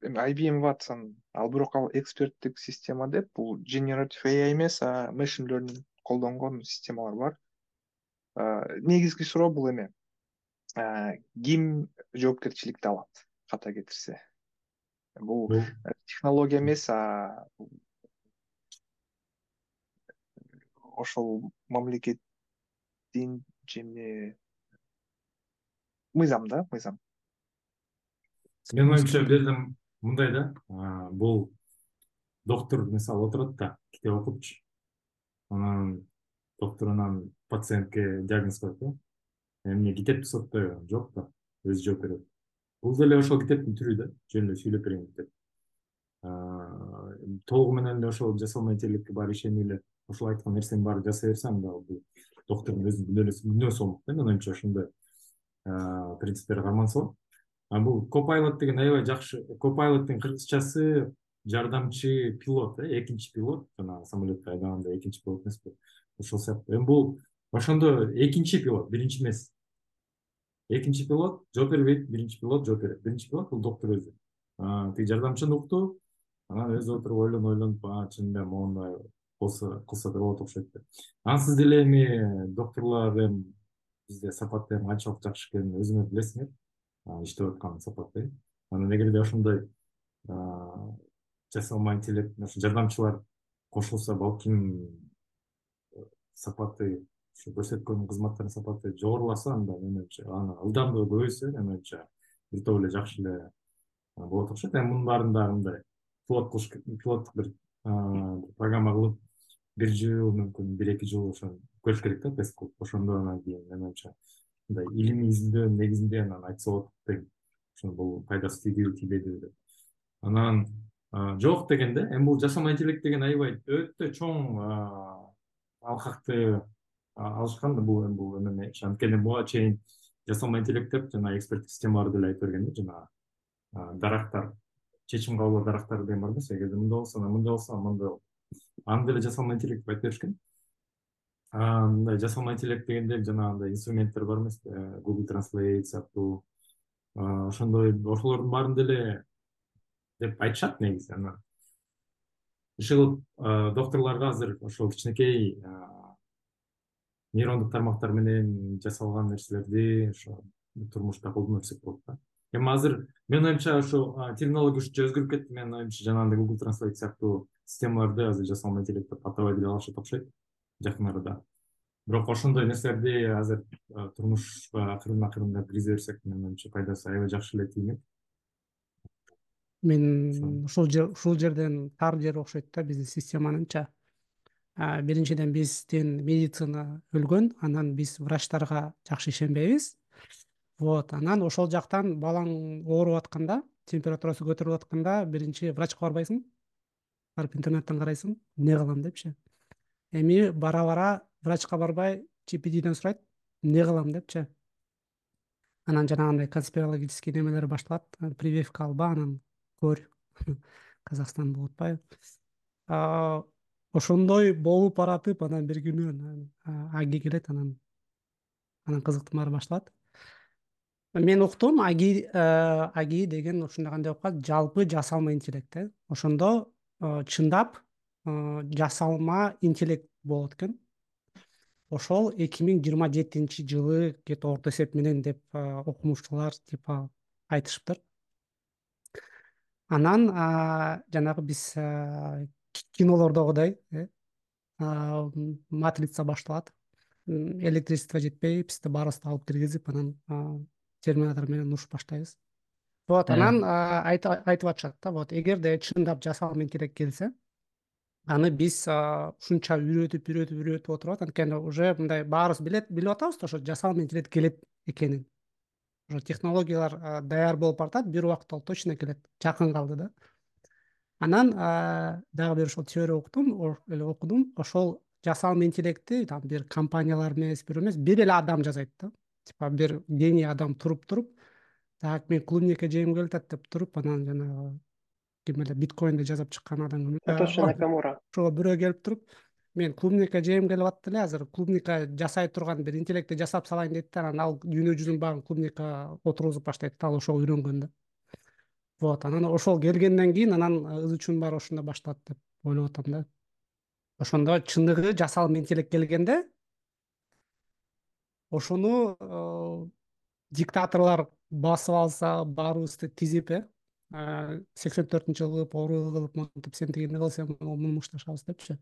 эми ibm watson ал бирок ал эксперттик система деп бул generative ai эмес а machine learning колдонгон системалар бар. Негизги суроо бул эме ким жоопкерчиликти алат ката кетирсе. Бул технология эмес а ошол мамлекеттин же мыйзам да мыйзам. Менин оюмча бул жерде мындай да бул доктур мисалы отурат да китеп окупчу анан доктур анан пациентке диагноз коет да. Эмне китепти сотпойбу жок да өзү жооп берет. Бул деле ошол китептин түрү да жөн эле сүйлөп китеп толугу менен эле ошол жасалма интеллектке баары ишенип эле ошол айткан нерсенин баарын жасай берсе анда бул доктурдун өзүнүн мүнөзү болмок да менин оюмча ошондой принциптерди карманса болот бул copilot деген аябай жакшы copilotдун кыргызчасы жардамчы пилот э экинчи пилот жанагы самолетти айдаганда экинчи пилот эмеспи ошол сыяктуу эми бул ошондо экинчи пилот биринчи эмес. Экинчи пилот жооп бербейт биринчи пилот жооп берет биринчи пилот бул доктур өзү. Тиги жардамчыны укту анан өзү отуруп ойлонуп ойлонуп чынында моундай кылса да болот окшойт деп анан сиз деле эми доктурлар бизде сапаты эми канчалык жакшы экенин өзүңөр билесиңер. Иштеп аткан сапаты анан эгерде ошондой жасалма интеллект ошо жардамчылар кошулса балким сапаты ушу көрсөткөн кызматтардын сапаты жогоруласа анда менин оюмча анын ылдамдыгы көбөйсө менин оюмча бир топ эле жакшы эле болот окшойт. Эми мунун баарын дагы мындай пилот кылыш пилоттук бир программа кылып бир жыл мүмкүн бир эки жыл ошо көрүш керек да тест кылып. Ошондо анан кийин менин оюмча мындай илимий изилдөөнүн негизинде анан айтса болот дейм ошо бул пайдасы тийдиби тийбедиби деп. Анан жок дегенде эми бул жасалма интеллект деген аябай өтө чоң алкакты алышкан да. Бул бул эме анткени буга чейин жасалма интеллект деп жана эксперттик системалар деле айта берген да жанагы дарактар чечим кабыл алуу дарактары деген бар эмес эгерде мындай болсо анан мындай болсо болот аны деле жасалма интеллект деп айтып беришкен мындай жасалма интеллект дегенде жанагындай инструменттер бар эмеспи google translate сыяктуу ошондой ошолордун баарын деле деп айтышат негизи анан. Иши кылып докторлорго азыр ошол кичинекей нейрондук тармактар менен жасалган нерселерди ошо турмушта колдонуп болот да эми азыр менин оюмча ошо технология ушунча өзгөрүп кетти. Менин оюмча жанагындай гугл транslate сыяктуу системаларды азыр жасалма интеллект деп атабай деле алышат окшойт жакын арада. Бирок ошондой нерселерди азыр турмушка акырын акырын киргизе берсек менин оюмча пайдасы аябай жакшы эле тиймек мен ушул ушул жерден тар жер окшойт да биздин системанынча. Биринчиден биздин медицина өлгөн анан биз врачтарга жакшы ишенбейбиз вот анан ошол жактан балаң ооруп атканда температурасы көтөрүлүп атканда биринчи врачка барбайсың барып интернеттен карайсың эмне кылам депчи? Эми бара бара врачка барбай gptден сурайт эмне кылам депчи? Анан жанагындай конспирологический немелер башталат прививка алба анан көр. Казакстан болуп атпайбы. Ошондой болуп баратып анан бир күнү аги келет анан анан кызыктын баары башталат мен уктум аги э, аги деген ушундай кандай болуп калат? Жалпы жасалма интеллект э. Ошондо э, чындап э, жасалма интеллект болот экен. Ошол эки миң жыйырма жетинчи жылы где то орто эсеп менен деп окумуштуулар типа айтышыптыр. Анан жанагы биз кинолордогудай матрица башталат. Электричество жетпей бизди баарыбызды алып киргизип анан терминатор менен уруш баштайбыз. Вот анан айтып атышат да вот эгерде чындап жасалма интеллект келсе аны биз ушунча үйрөтүп үйрөтүп үйрөтүп отуруп анткени уже мындай баарыбыз билип атабыз да ошо жасалма интеллект келет экенин. Уже технологиялар даяр болуп баратат бир убакытта ал точно келет жакын калды да. Анан дагы бир ошол теория уктум эле окудум. Ошол жасалма интеллектти там бир компаниялар эмес бирөө эмес бир эле адам жасайт да типа бир гений адам туруп туруп так мен клубника жегим келип атат деп туруп анан жанагы ким эле биткоинди жасап чыккан адам сатоши накамура. ошого бирөө келип туруп мен клубника жегим келип атат эле азыр клубника жасай турган бир интеллектти жасап салайын дейт да анан ал дүйнө жүзүнүн баарын клубника отургузуп баштайт да ал ошого үйрөнгөн да. Вот анан ошол келгенден кийин анан ызы баары ошондо башталат деп ойлоп атам да. Ошондо чыныгы жасалма интеллект келгенде ошону э, диктаторлор басып алса баарыбызды тизип э сексен төртүнчү жылы кылып ору кылып монтип сен тигини кыл сен муну мушташабыз депчи.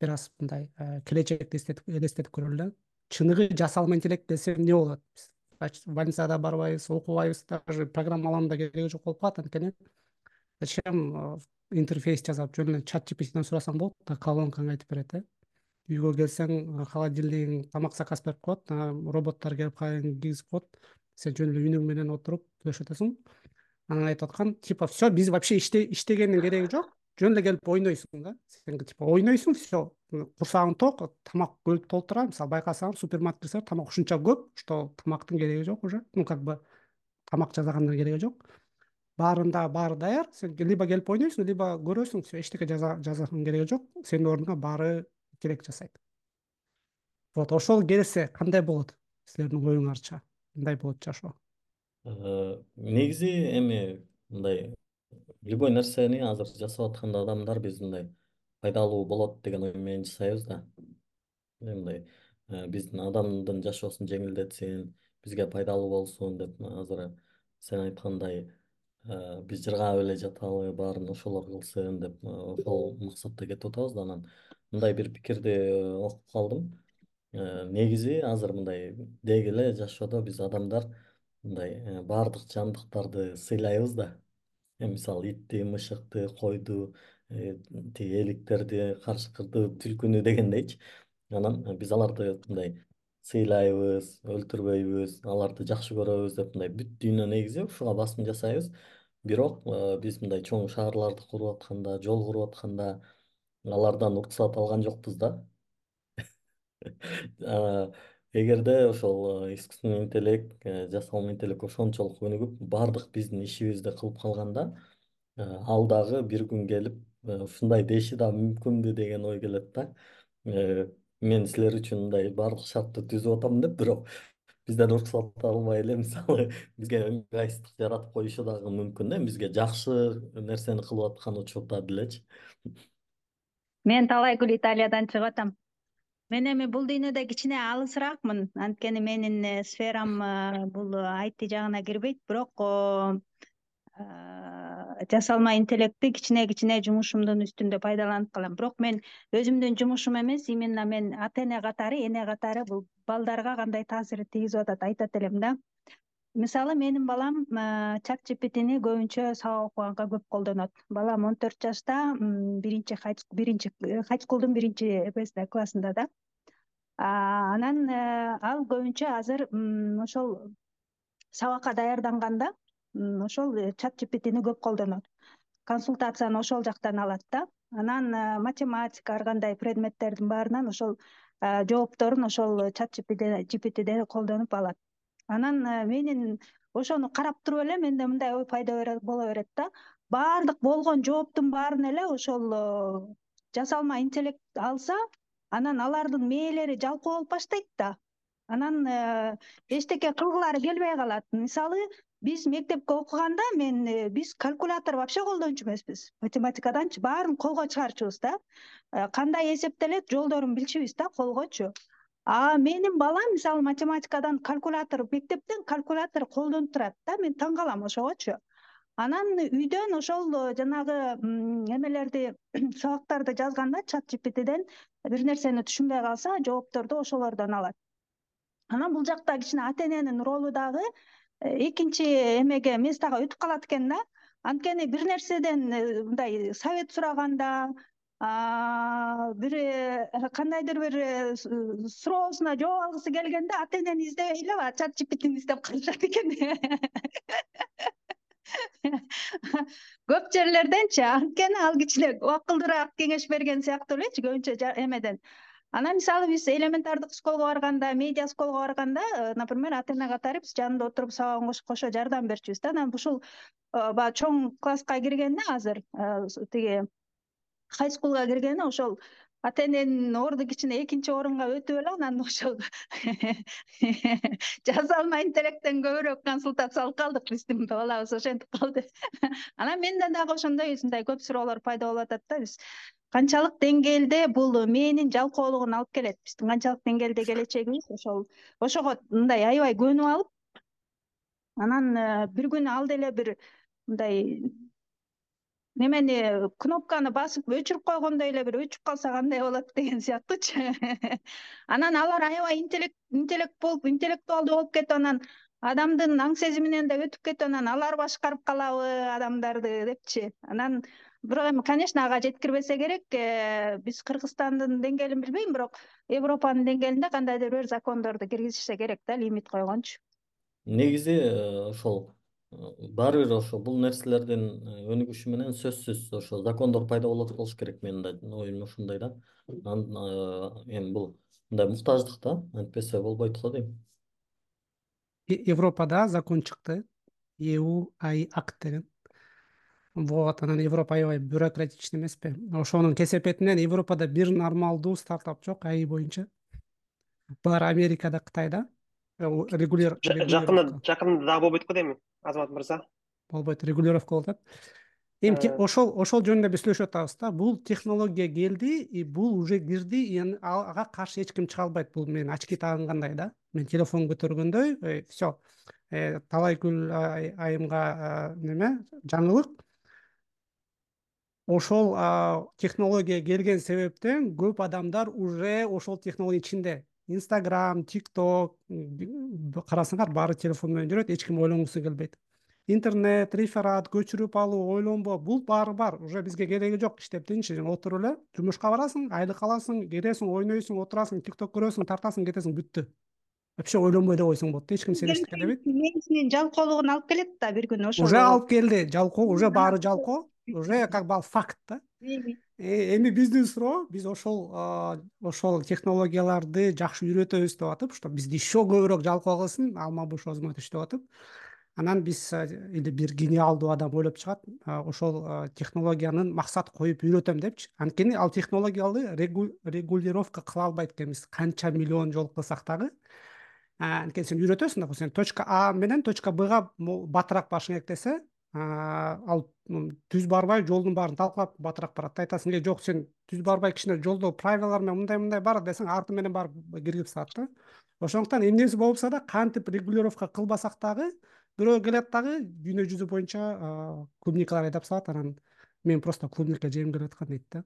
Бир аз мындай э, келечекти элестетип көрөлү да. Чыныгы жасалма интеллект келсе эмне болот? Больницада барбайбыз окубайбыз даже программалоонун да кереги жок болуп калат анткени. Зачем э, интерфейс жасап жөн эле чат gptден сурасаң болот да колонкаңа айтып берет э үйгө келсең холодильнигиң тамак заказ берип коет роботтор келип кайын кийгизип коет. Сен жөн эле үнүң менен отуруп күлөшүп атасың анан айтып аткан типа все биз вообще иштегендин кереги жок. Жөн эле келип ойнойсуң да сен типа ойнойсуң все курсагың ток тамак өлүп толуп турат мисалы байкасаң кирсең тамак ушунча көп что тамактын кереги жок уже. Ну как бы тамак жасагандын кереги жок баарында баары даяр. Сен либо келип ойнойсуң либо көрөсүң все эчтеке жасаганын кереги жок. Сенин ордуңа баары керек жасайт вот ошол келсе кандай болот? Силердин оюңарча кандай болот жашоо? Э, негизи эми мындай любой нерсени азыр жасап аткан адамдар биз мындай пайдалуу болот деген ой менен жасайбыз да. Мындай э, биздин адамдын жашоосун жеңилдетсин бизге пайдалуу болсун деп азыр сен айткандай э, биз жыргап эле жаталы баарын ошолор кылсын деп ошол максатта кетип атабыз да анан мындай бир пикирди э, окуп калдым. Э, негизи азыр мындай деги эле жашоодо биз адамдар мындай э, баардык жандыктарды сыйлайбыз да. Мисалы итти мышыкты койду тиги эликтерди карышкырды түлкүнү дегендейчи. Анан биз аларды мындай сыйлайбыз өлтүрбөйбүз аларды жакшы көрөбүз деп мындай бүт дүйнө негизи ушуга басым жасайбыз. Бирок биз мындай чоң шаарларды куруп атканда жол куруп атканда алардан уруксат алган жокпуз да. Эгерде ошол искусственный интеллект э, жасалма интеллект ошончолук өнүгүп баардык биздин ишибизди кылып калганда э, ал дагы бир күн келип э, ушундай деши дагы мүмкүнбү деген ой келет да. Мен силер үчүн мындай баардык шартты түзүп атам деп бирок бизден уруксат албай эле мисалы бизге ыңгайсыздык жаратып коюшу дагы мүмкүн да. Бизге жакшы нерсени кылып аткан учурда делечи мен талайгүл италиядан чыгып атам мен эми бул дүйнөдө кичине алысыраакмын. Анткени менин э, сферам э, бул айти жагына кирбейт. Бирок жасалма интеллектти кичине кичине жумушумдун үстүндө пайдаланып калам. Бирок мен өзүмдүн жумушум эмес. Именно мен ата эне катары. Эне катары бул балдарга кандай таасир тийгизип атат айтат элем да мисалы менин балам чат gptни көбүнчө сабак окуганга көп колдонот. Балам он төрт жашта биринчи биринчи хайскулдун биринчи классында да. Анан э, ал көбүнчө азыр ошол сабакка даярданганда ошол чат э, gptни көп колдонот. Консультацияны ошол жактан алат да. Анан э, математика ар кандай предметтердин баарынан ошол жоопторун ошол чат gptден колдонуп алат анан э, менин ошону карап туруп эле менде мындай ой пайда боло берет да. Баардык болгон жооптун баарын эле ошол э, жасалма интеллект алса анан алардын мээлери жалпоо болуп баштайт да. Анан э, эчтеке кылгылары келбей калат. Мисалы биз мектепте окуганда мен биз калькулятор вообще колдончу эмеспиз. Математикаданчы баарын колго чыгарчубуз да. Кандай эсептелет жолдорун билчүбүз да колгочу а менин балам мисалы математикадан калькулятор мектептен калькулятор колдонуп турат да мен таң калам ошогочу. Анан үйдөн ошол э, жанагы эмелерди сабактарды жазганда чат gptден бир нерсени түшүнбөй калса жоопторду ошолордон алат. Анан бул жакта кичине ата эненин ролу дагы э, экинчи эмеге местага өтүп калат экен да. Анткени бир нерседен э, мындай совет сураганда бир э, кандайдыр бир э, суроосуна жооп алгысы келгенде ата энени издебей эле баягы чат gptни издеп калышат экен. Көп жерлерденчи анткени ал кичине акылдуураак кеңеш берген сыяктуу элечи көбүнчө эмеден. Анан мисалы биз элементардык школго барганда медиа школго барганда э, например ата эне катары биз жанында отуруп сабагын кошо жардам берчүбүз да. Анан ушул баягы чоң класска киргенде азыр тиги хайскулга киргени ошол ата эненин орду кичине экинчи орунга өтүп эле анан ошол жасалма интеллекттен көбүрөөк консультация алып калдык биздин балабыз ошентип калды. Анан менде дагы ошондой ушундай көп суроолор пайда болуп атат да. Биз канчалык деңгээлде бул мээнин жалкоолугун алып келет. Биздин канчалык деңгээлде келечегибиз. Ошол ошого мындай аябай көнүп алып анан э, бир күнү ал деле бир мындай немени кнопканы басып өчүрүп койгондой эле бир өчүп калса кандай болот деген сыяктуучу анан алар аябай интеллект болуп интеллектуалдуу болуп кетип анан адамдын аң сезиминен да өтүп кетип анан алар башкарып калабы адамдарды депчи. Анан бирок эми конечно ага жеткирбесе керек. Э, биз кыргызстандын деңгээлин билбейм бирок европанын деңгээлинде кандайдыр бир закондорду киргизишсе керек да лимит койгончу. Негизи э, ошол баары бир ошо бул нерселердин э, өнүгүшү менен сөзсүз ошо закондор пайда болот болуш керек менин да оюм ушундай да. Э, эми бул мындай муктаждык да антпесе болбойт го дейм. Европада закон чыкты. Eu ай акт деген. Вот анан европа аябай бюрократичный эмеспи. Ошонун кесепетинен европада бир нормалдуу стартап жок аи боюнча баары америкада кытайда жакында жакында дагы болбойт го дейм азамат мырза. Болбойт регулировка болуп атат. Эми э. ошол ошол жөнүндө биз сүйлөшүп атабыз да бул технология келди и бул уже кирди и ага каршы эч ким чыга албайт бул менин очки тагынгандай да. Мен телефон көтөргөндөй э, все э, талайгүл айымга неме жаңылык. Ошол технология келген себептен көп адамдар уже ошол технологиянын ичинде инстаграм тик ток карасаңар баары телефон менен жүрөт эч ким ойлонгусу келбейт. Интернет реферат көчүрүп алуу ойлонбоо бул баары бар уже бизге кереги жок иштеп тынч отуруп эле жумушка барасың айлык аласың киресиң ойнойсуң отурасың тик ток көрөсүң тартасың кетесиң бүттү. Вообще ойлонбой эле койсоң болот да эч ким сени эчтеке дебейт мээсинин жалкоолугун алып келет да бир күнү ошол уже алып келди жалкоо уже баары жалкоо уже как бы ал факт да. Э, эми биздин суроо биз ошол ошол технологияларды жакшы үйрөтөбүз деп атып чтобы бизди еще көбүрөөк жалкоо кылсын алмабуш озмотович деп атып анан биз или бир гениалдуу адам ойлоп чыгат ошол технологиянын максат коюп үйрөтөм депчи. Анткени ал технологияны регулировка кыла албайт экенбиз. Канча миллион жолу кылсак дагы анткени сен үйрөтөсүң да сен точка а менен точка бга батыраак барышың керек десе ал түз барбай жолдун баарын талкалап батыраак барат да. Айтасың эле жок сен түз барбай кичине жолдо правилалар менен мындай мындай бар десең арты менен барып киргизип салат да ошондуктан эмнеси болупса да кантип регулировка кылбасак дагы бирөө келет дагы дүйнө жүзү боюнча клубникалар айдап салат. Анан мен просто клубника жегим келип аткан дейт да.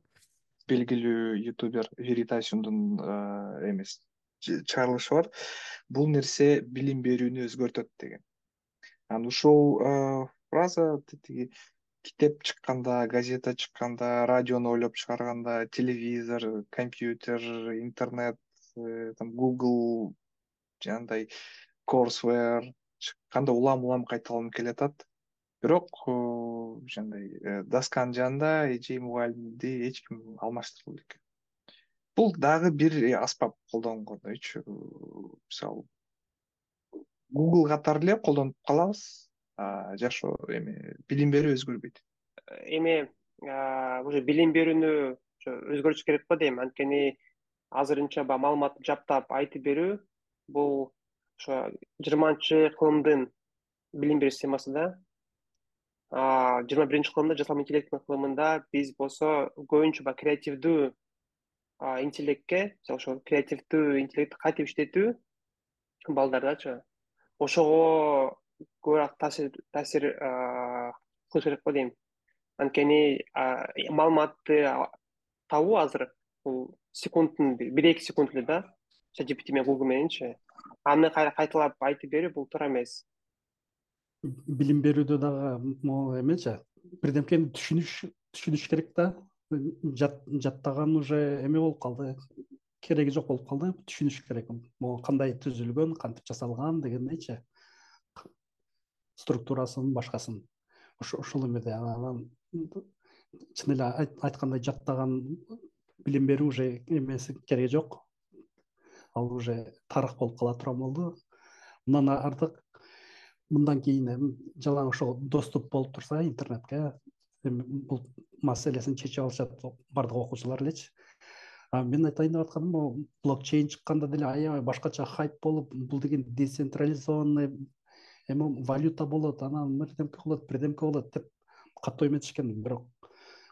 Белгилүү ютубер веритасиумдун эмеси чыгарылышы бар. Бул нерсе билим берүүнү өзгөртөт деген. Анан ушул фраза тиги китеп чыкканда газета чыкканда радиону ойлоп чыгарганда телевизор компьютер интернет э, там google жанагындай корсware чыкканда улам улам кайталанып келатат. Бирок э, жанагындай э, досканын жанында эже мугалимди эч ким алмаштыра элек бул дагы бир аспап колдонгонойчу мисалы google катары эле колдонуп калабыз жашоо эме билим берүү өзгөрбөйт. Эме уже билим берүүнү ошо өзгөртүш керек го дейм. Анткени азырынча баягы маалыматты жаптап айтып берүү бул ошо жыйырманчы кылымдын билим берүү системасы да. Жыйырма биринчи кылымда жасалма интеллекттин кылымында биз болсо көбүнчө баягы креативдүү интеллектке мисалы ошо креативдүү интеллектти кантип иштетүү балдардачы ошого көбүрөөк таасир таасир кылыш керек го дейм. Анткени маалыматты табуу азыр бул секундтун бир эки секунд эле да. Чат gpt менен google мененчи аны кайра кайталап айтып берүү бул туура эмес. Билим берүүдө дагы могу эмечи бирдемкени түшүнүш түшүнүш керек да. Жаттаган уже эме болуп калды. Кереги жок болуп калды. Түшүнүш керек. Могу кандай түзүлгөн кантип жасалган дегендейчи структурасын башкасын. Ошол эмеде анан чын эле айткандай жаттаган билим берүү уже эмеси кереги жок. Ал уже тарых болуп кала турган болду. Мындан артык мындан кийин жалаң ошол доступ болуп турса интернетке бул маселесин чечип алышат баардык окуучулар элечи. Мен айтайын деп атканым могу блокчейн чыкканда деле аябай башкача хайп болуп бул деген децентрализованный эми валюта болот анан бирдемке болот бирдемке болот деп катуу эметишкен бирок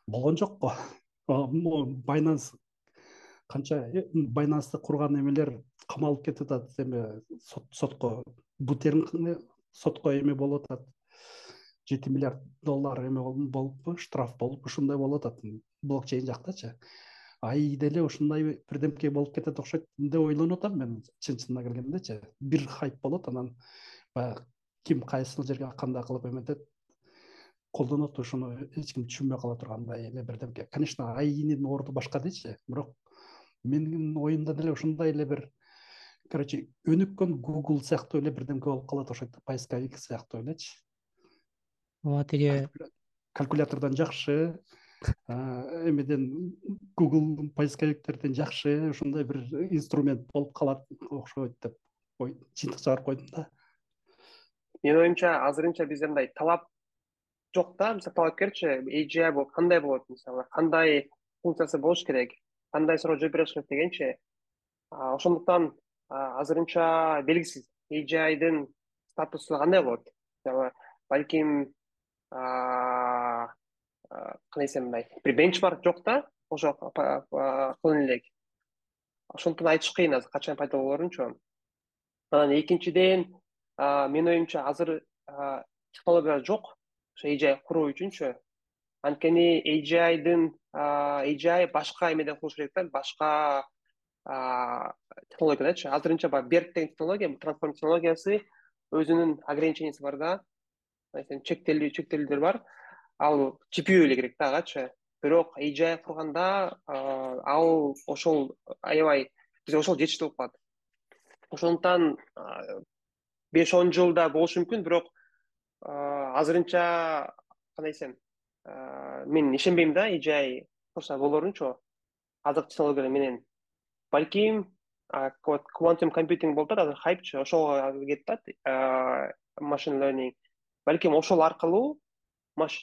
болгон жок го могу байнанс канча э, байнансты курган эмелер камалып кетип атат. Эме сотко бутерин сотко эме болуп атат. Жети миллиард доллар эме болупу штраф болуп ушундай болуп атат. Блокчейн жактачы. Аи деле ушундай бирдемке болуп кетет окшойт деп ойлонуп атам мен чын чынына келгендечи бир хайп болот анан баягы ким кайсыл жерге кандай кылып эметет колдонот ошону эч ким түшүнбөй кала тургандай эле бирдемке. Конечно аинин орду башка дечи бирок менин оюмда деле ушундай эле бир короче өнүккөн google сыяктуу эле бирдемке болуп калат окшойт поисковик сыяктуу элечи ооба тиги калькулятордон жакшы эмеден google поисковиктерден жакшы ушундай бир инструмент болуп калат окшойт деп жыйынтык чыгарып койдум да менин оюмча азырынча бизде мындай талап жок да. Мисалы талапкерчи agi бул кандай болот мисалы? Кандай функциясы болуш керек? Кандай суроого жооп бериш керек дегенчи ошондуктан азырынча белгисиз agidин статусу кандай болот? Мисалы балким кандай десем мындай бир бенчмарк жок да ошо кылын элек. Ошондуктан айтыш кыйын азыр качан пайда болорунчу. Анан экинчиден менин оюмча азыр технология жок. Ошо agi куруу үчүнчү. Анткени agidин agi башка эмеден курулуш керек да башка технологиядачы азырынча баягы берк деген технология трансформ технологиясы өзүнүн ограниченияси бар да. Чектелүү чектелүүлөр бар. Ал gpu эле керек да агачы бирок agi курганда ал ошол аябай бизге ошол жетиштүү болуп калат. Ошондуктан беш он жылда болушу мүмкүн бирок азырынча кандай десем мен ишенбейм да agi курса болорунчу азыркы технологиялар менен. Балким квантум компьютинг болуп атат азыр хайпчы ошого кетип атат машин learning балким ошол аркылуу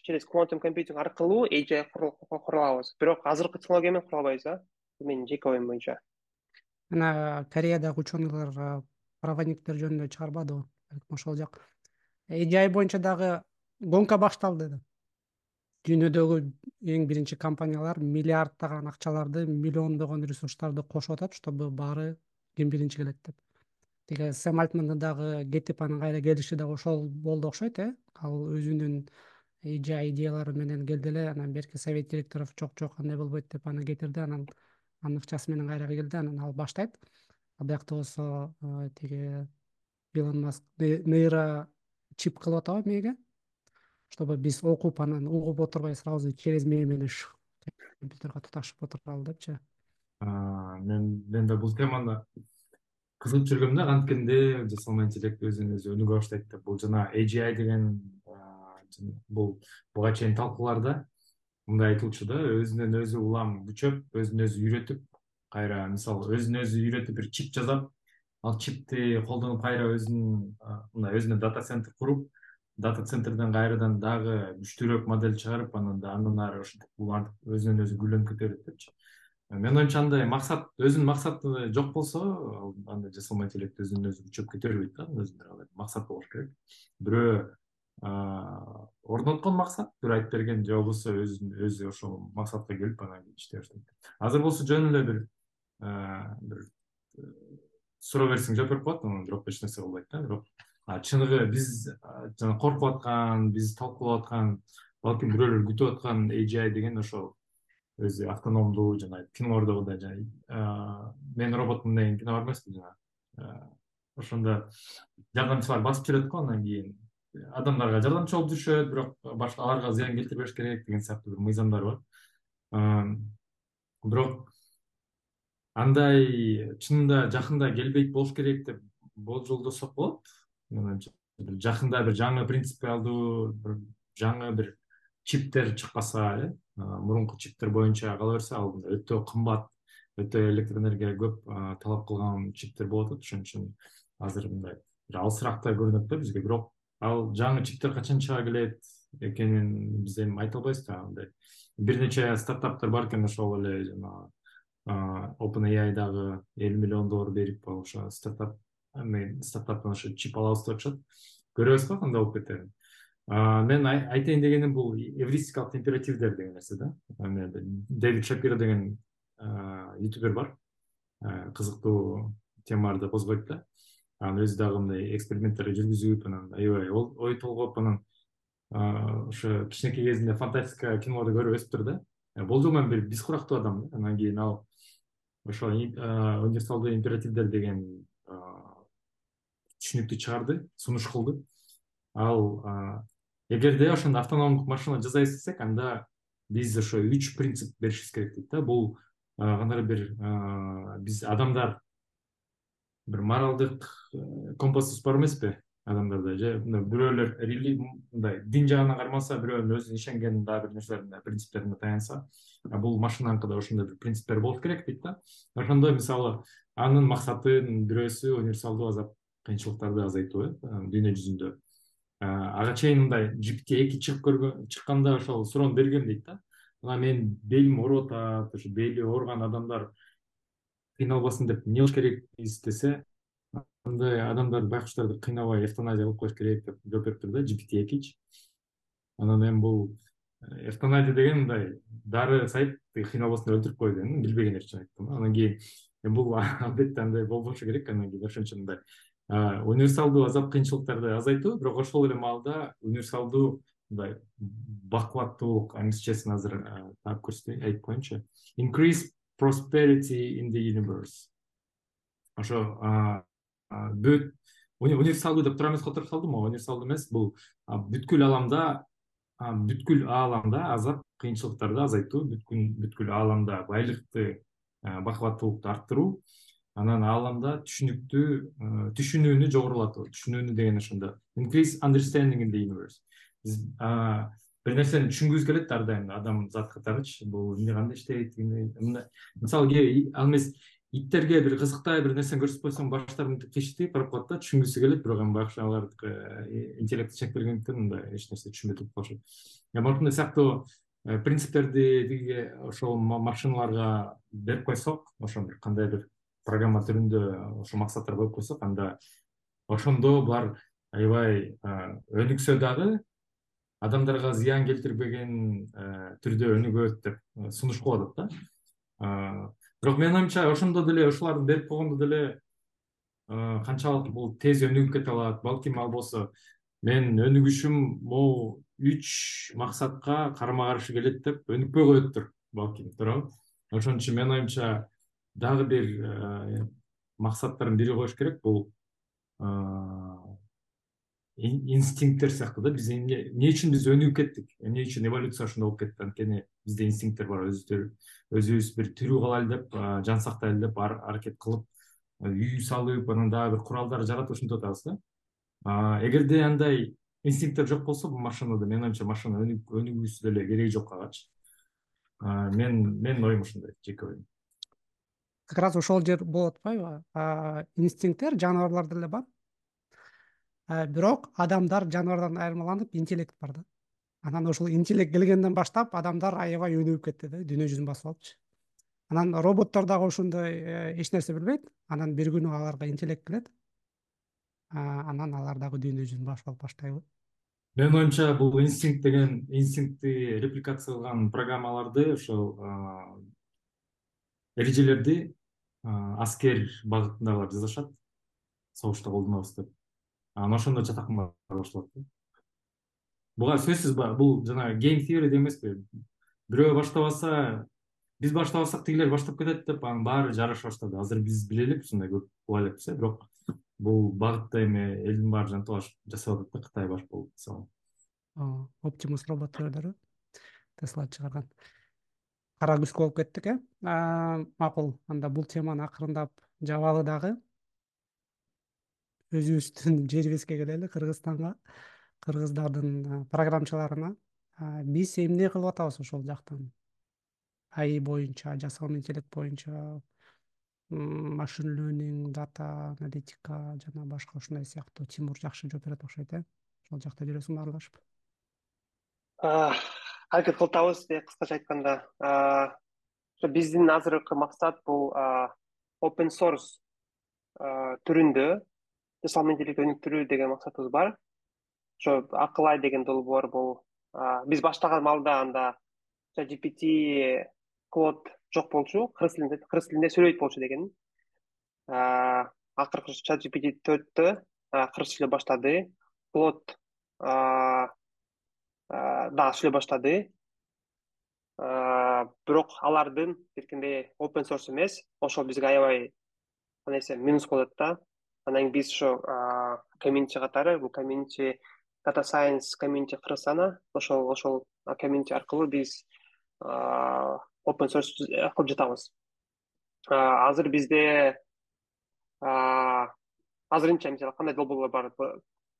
через квантум компьютинг аркылуу agi кура алабыз бирок азыркы технология менен кура албайбыз да менин жеке оюм боюнча. Мына кореядагы ученыйлар проводниктер жөнүндө чыгарбадыбы? Балким ошол жак. Эжи боюнча дагы гонка башталды да. Дүйнөдөгү эң биринчи компаниялар миллиарддаган акчаларды миллиондогон ресурстарды кошуп атат чтобы баары ким биринчи келет деп. Тиги сэм альтмандын дагы кетип анан кайра келиши дагы ошол болду окшойт э. Ал өзүнүн эжи идеялары менен келди эле анан берки совет директоров жок жок андай болбойт деп аны кетирди анан анын акчасы менен кайра келди анан ал баштайт биякта болсо тиги илон маск нейро чип кылып атабы мээге чтобы биз окуп анан угуп отурбай сразу через мээ менен компьютерге туташып отуралы депчи. Мен мен да бул теманы кызыгып жүргөм да. Канткенде жасалма интеллект өзүн өзү өнүгө баштайт деп бул жана AGI деген бул буга чейин талкууларда мындай айтылчу да. Өзүнөн өзү улам күчөп өзүн өзү үйрөтүп кайра мисалы өзүн өзү үйрөтүп бир чип жасап ал чипти колдонуп кайра өзүнүн мындай өзүнө дата центр куруп дата центрден кайрадан дагы күчтүүрөөк модель чыгарып анан андан ары ушинтип бул өзүнөн өзү гүлдөнүп кетеверет депчи. Менин оюмча андай максат өзүнүн максаты жок болсо андай жасалма интеллект өзүнөн өзү күчөп кете бербейт да бир максаты болуш керек. Бирөө орноткон максат бирөө айтып берген же болбосо өзүн өзү ошол максатка келип анан иштей баштайт. Азыр болсо жөн эле бир бир суроо берсең жооп берип коет анан бирок эч нерсе кылбайт да бирок чыныгы биз жана коркуп аткан биз талкуулап аткан балким бирөөлөр күтүп аткан AGI деген ошол өзү автономдуу жана кинолордогудай жана мен роботмун деген кино бар эмеспи жана ошондо жардамчылар басып жүрөт го андан кийин адамдарга жардамчы болуп жүрүшөт бирок башка аларга зыян келтирбеш керек деген сыяктуу бир мыйзамдар бар. Бирок андай чынында жакында келбейт болуш керек деп болжолдосок болот. Жакында бир жаңы принципиалдуу бир жаңы бир чиптер чыкпаса э мурунку чиптер боюнча кала берсе ал өтө кымбат өтө электр энергияга көп талап кылган чиптер болуп атат. Ошон үчүн азыр мындай бир алысыраактай көрүнөт да бизге. Бирок ал жаңы чиптер качан чыга келет экенин биз эми айта албайбыз да. Андай бир нече стартаптар бар экен ошол эле жанагы open ai дагы элүү миллион доллар берип ошо стартап стартаптан ошо чип алабыз деп атышат. Көрөбүз го кандай болуп кетерин. Мен айтайын дегеним бул эвристикалык императивдер деген нерсе да. Дэвид шапиро деген ютубер бар. Кызыктуу темаларды козгойт да. Анан өзү дагы мындай эксперименттер жүргүзүп анан аябай ой толгоп анан ошо кичинекей кезинде фантастика кинолорду көрүп өсүптүр да. Болжол менен бир биз курактуу адам анан кийин ал ошо универсалдуу императивдер деген түшүнүктү чыгарды сунуш кылды. Ал эгерде ошондо автономдук машина жасай эстесек анда биз ошо үч принцип беришибиз керек дейт да. Бул кандайдыр бир биз адамдар бир моралдык компасыбыз бар эмеспи адамдарда же мындай бирөөлөр мындай дин жагынан кармаса бирөөнүн өзүнүн ишенген дагы бир нерселерине принциптерине таянса бул машинаныкы да ошондой бир принциптер болуш керек дейт да. Ошондо мисалы анын максатынын бирөөсү универсалдуу азап кыйынчылыктарды азайтуу э дүйнө жүзүндө. Ага чейин мындай gpt эки чыгып көргөн чыкканда ошол суроону бергем дейт да. Мына менин белим ооруп атат ошо бели ооруган адамдар кыйналбасын деп эмне кылыш керекпиз десе андай адамдарды байкуштарды кыйнабай эвтаназия кылып коюш керек деп жооп бериптир да gpt экичи анан эми бул эвтаназия деген мындай дары сайып кыйналбасын деп өлтүрүп кой деген билбегендер үчүн айттым анан кийин бул албетте андай болбошу керек анан кийин ошон үчүн мындай универсалдуу азап кыйынчылыктарды азайтуу бирок ошол эле маалда универсалдуу мындай бакубаттуулук англисчесин азыр таап көрсөтөйүн айтып коеюнчу increase prosperity in the universe. Ошо бүт универсалдуу деп туура эмес которуп салдым универсалдуу эмес бул бүткүл ааламда бүткүл ааламда азап кыйынчылыктарды азайтуу бүткүл ааламда байлыкты бакубаттуулукту арттыруу анан ааламда түшүнүктүү түшүнүүнү жогорулатуу. Түшүнүүнү деген ошондо increase understanding in the universe. Биз бир нерсени түшүнгүбүз келет ар дайым. Адам зат катарычы бул эмне кандай иштейт мисалы кээ ал эмес иттерге бир кызыктай бир нерсени көрсөтүп койсоң баштары мынтип кыйшытып барып калат да түшүнгүсү келет. Бирок эми байкуш алардыкы интеллекти чек бергендиктен мындай эч нерсе түшүнбөй туруп калышат. Эми ушундай сыяктуу принциптерди тиги ошол машиналарга берип койсок ошо бир кандайдыр программа түрүндө ошо максаттар коюп койсок анда ошондо булар аябай өнүксө дагы адамдарга зыян келтирбеген түрдө өнүгөт деп сунуш кылып атат да бирок менин оюмча ошондо деле ошолорду берип койгондо деле канчалык бул тез өнүгүп кете алат. Балким ал болсо менин өнүгүшүм могу үч максатка карама каршы келет деп өнүкпөй коеттур балким туурабы? Ошон үчүн менин оюмча дагы бир э, максаттардын бири коюш керек. Бул инстинкттер сыяктуу да. Биз эмне үчүн биз өнүгүп кеттик? Эмне үчүн эволюция ошондой болуп кетти? Анткени бизде инстинкттер бар. Өзүбүз бир тирүү калайлы деп жан сактайлы деп аракет кылып үй салып анан дагы бир куралдар жаратып ушинтип атабыз да. Эгерде андай инстинкттер жок болсо бул машинада менин оюмча машина өнүгүүсү деле кереги жок агачы мен менин оюм ушундай жеке оюм. Как раз ошол жер болуп атпайбы инстинкттер жаныбарларда деле бар бирок адамдар жаныбардан айырмаланып интеллект бар да. Анан ушул интеллект келгенден баштап адамдар аябай өнүгүп кетти да дүйнө жүзүн басып алыпчы анан роботтор дагы ошондой э, эч нерсе билбейт. Анан бир күнү аларга интеллект келет. Анан алар дагы дүйнө жүзүн басып алып баштайбы. Менин оюмча бул инстинкт деген инстинктти репликация кылган программаларды ошол эрежелерди аскер багытындагылар жасашат согушта колдонобуз деп анан ошондо жатакан башталат да буга сөзсүз бул жанагы гейм theory деген эмеспи? Бирөө баштап алса биз баштап алсак тигилер баштап кетет деп анан баары жараша баштады. Азыр биз биле элекпиз ушундай көп уга элекпиз э бирок бул багытта эми элдин баары жанталаш жасап атат да кытай баш болуп мисалы. Оптимус робот роботтөрдөрү тесла чыгарган. Кара күзгө болуп кеттик э? Макул анда бул теманы акырындап жабалы дагы өзүбүздүн жерибизге келели кыргызстанга кыргыздардын программчыларына. Биз эмне кылып атабыз ошол жактан? Аи боюнча жасалма интеллект боюнча машин learning дата аналитика жана башка ушундай сыяктуу тимур жакшы жооп берет окшойт э? Ошол жакта жүрөсүңбү аралашып аракет кылып атабыз кыскача айтканда. Биздин азыркы максат бул open source түрүндө жасалма интеллектти өнүктүрүү деген максатыбыз бар. Ошо акыл ай деген долбоор бул. Биз баштаган маалда анда gpt клод жок болчу кыргыз тилинде кыргыз тилинде сүйлөйт болчу деген акыркы чат gpt төрттө кыргызча сүйлөй баштады. Клод дагы сүйлөй баштады. Бирок алардын тилкинде open source эмес. Ошол бизге аябай кандай минус атат да анан кийин биз ошо комьюнити катары бул комьюнити data science комьюнити кыргызстана ошол ошол комьюнити аркылуу биз open source кылып жатабыз азыр бизде азырынча мисалы кандай долбоорлор бар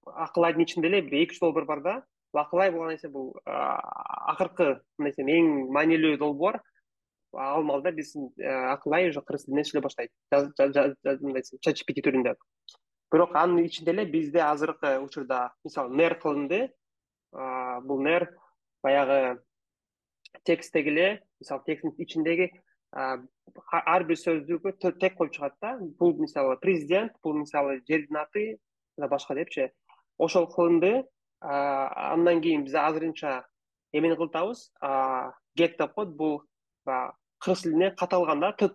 акыл айдын ичинде эле бир эки үч долбоор бар да бул акыл ай бул кандай десем бул акыркы мындай десем эң маанилүү долбоор ал маалда биздин акыл ай уже кыргыз тилинде сүйлөй баштайт мындай десем чат gpt түрүндө бирок анын ичинде эле бизде азыркы учурда мисалы нер кылынды? Бул нер баягы тексттеги эле мисалы тексттин ичиндеги ар бир сөздүгү тег коюп чыгат да. Бул мисалы президент бул мисалы жердин аты жана башка депчи. Ошол кылынды андан кийин биз азырынча эмени кылып атабыз гет деп коет бул кыргыз тилине каталганда т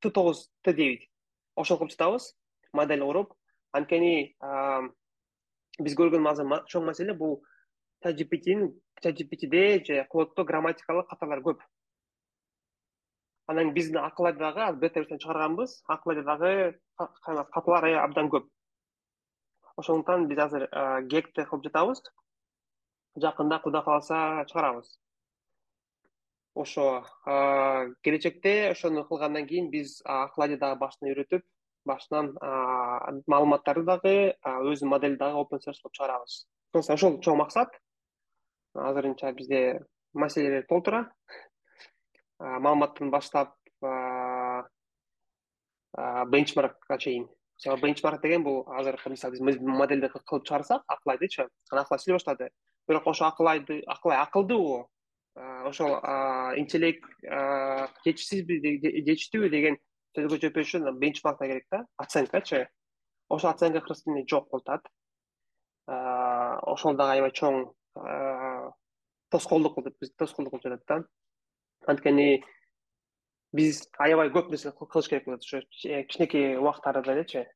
т тогуз т девит ошол кылып жатабыз модель куруп анткени биз көргөн чоң маселе бул чат gptде же клоддо грамматикалык каталар көп. Анан биздин акыл айда дагы чыгарганбыз акыл дагы каталар абдан көп. Ошондуктан биз азыр гекти кылып жатабыз жакында кудай кааласа чыгарабыз. Ошо келечекте ошону кылгандан кийин биз акыл дагы башынан үйрөтүп башынан маалыматтарды дагы өзүнүн моделди дагы open source кылып чыгарабыз. Ошол чоң максат. Азырынча бизде маселелер толтура. Маалыматтан баштап бенчмаркка чейин. Мисалы бенчмарк деген бул азыркы мисалы биз модельди кылып чыгарсак акыл айдычы анан акыл ай сүйлөй баштады. Бирок ошол акыл айды акыл ай акылдуубу ошол интеллект жетишсизби жетиштүүбү деген тергөө жетпеш үчүн бенчмарктер керек да оценкачы ошол оценка кыргыз тилинде жок болуп ошол дагы аябай чоң тоскоолдук болуп атат тоскоолдук болуп жатат да. Анткени биз аябай көп нерсе кылыш керек болот ошо кичинекей убактарда элечи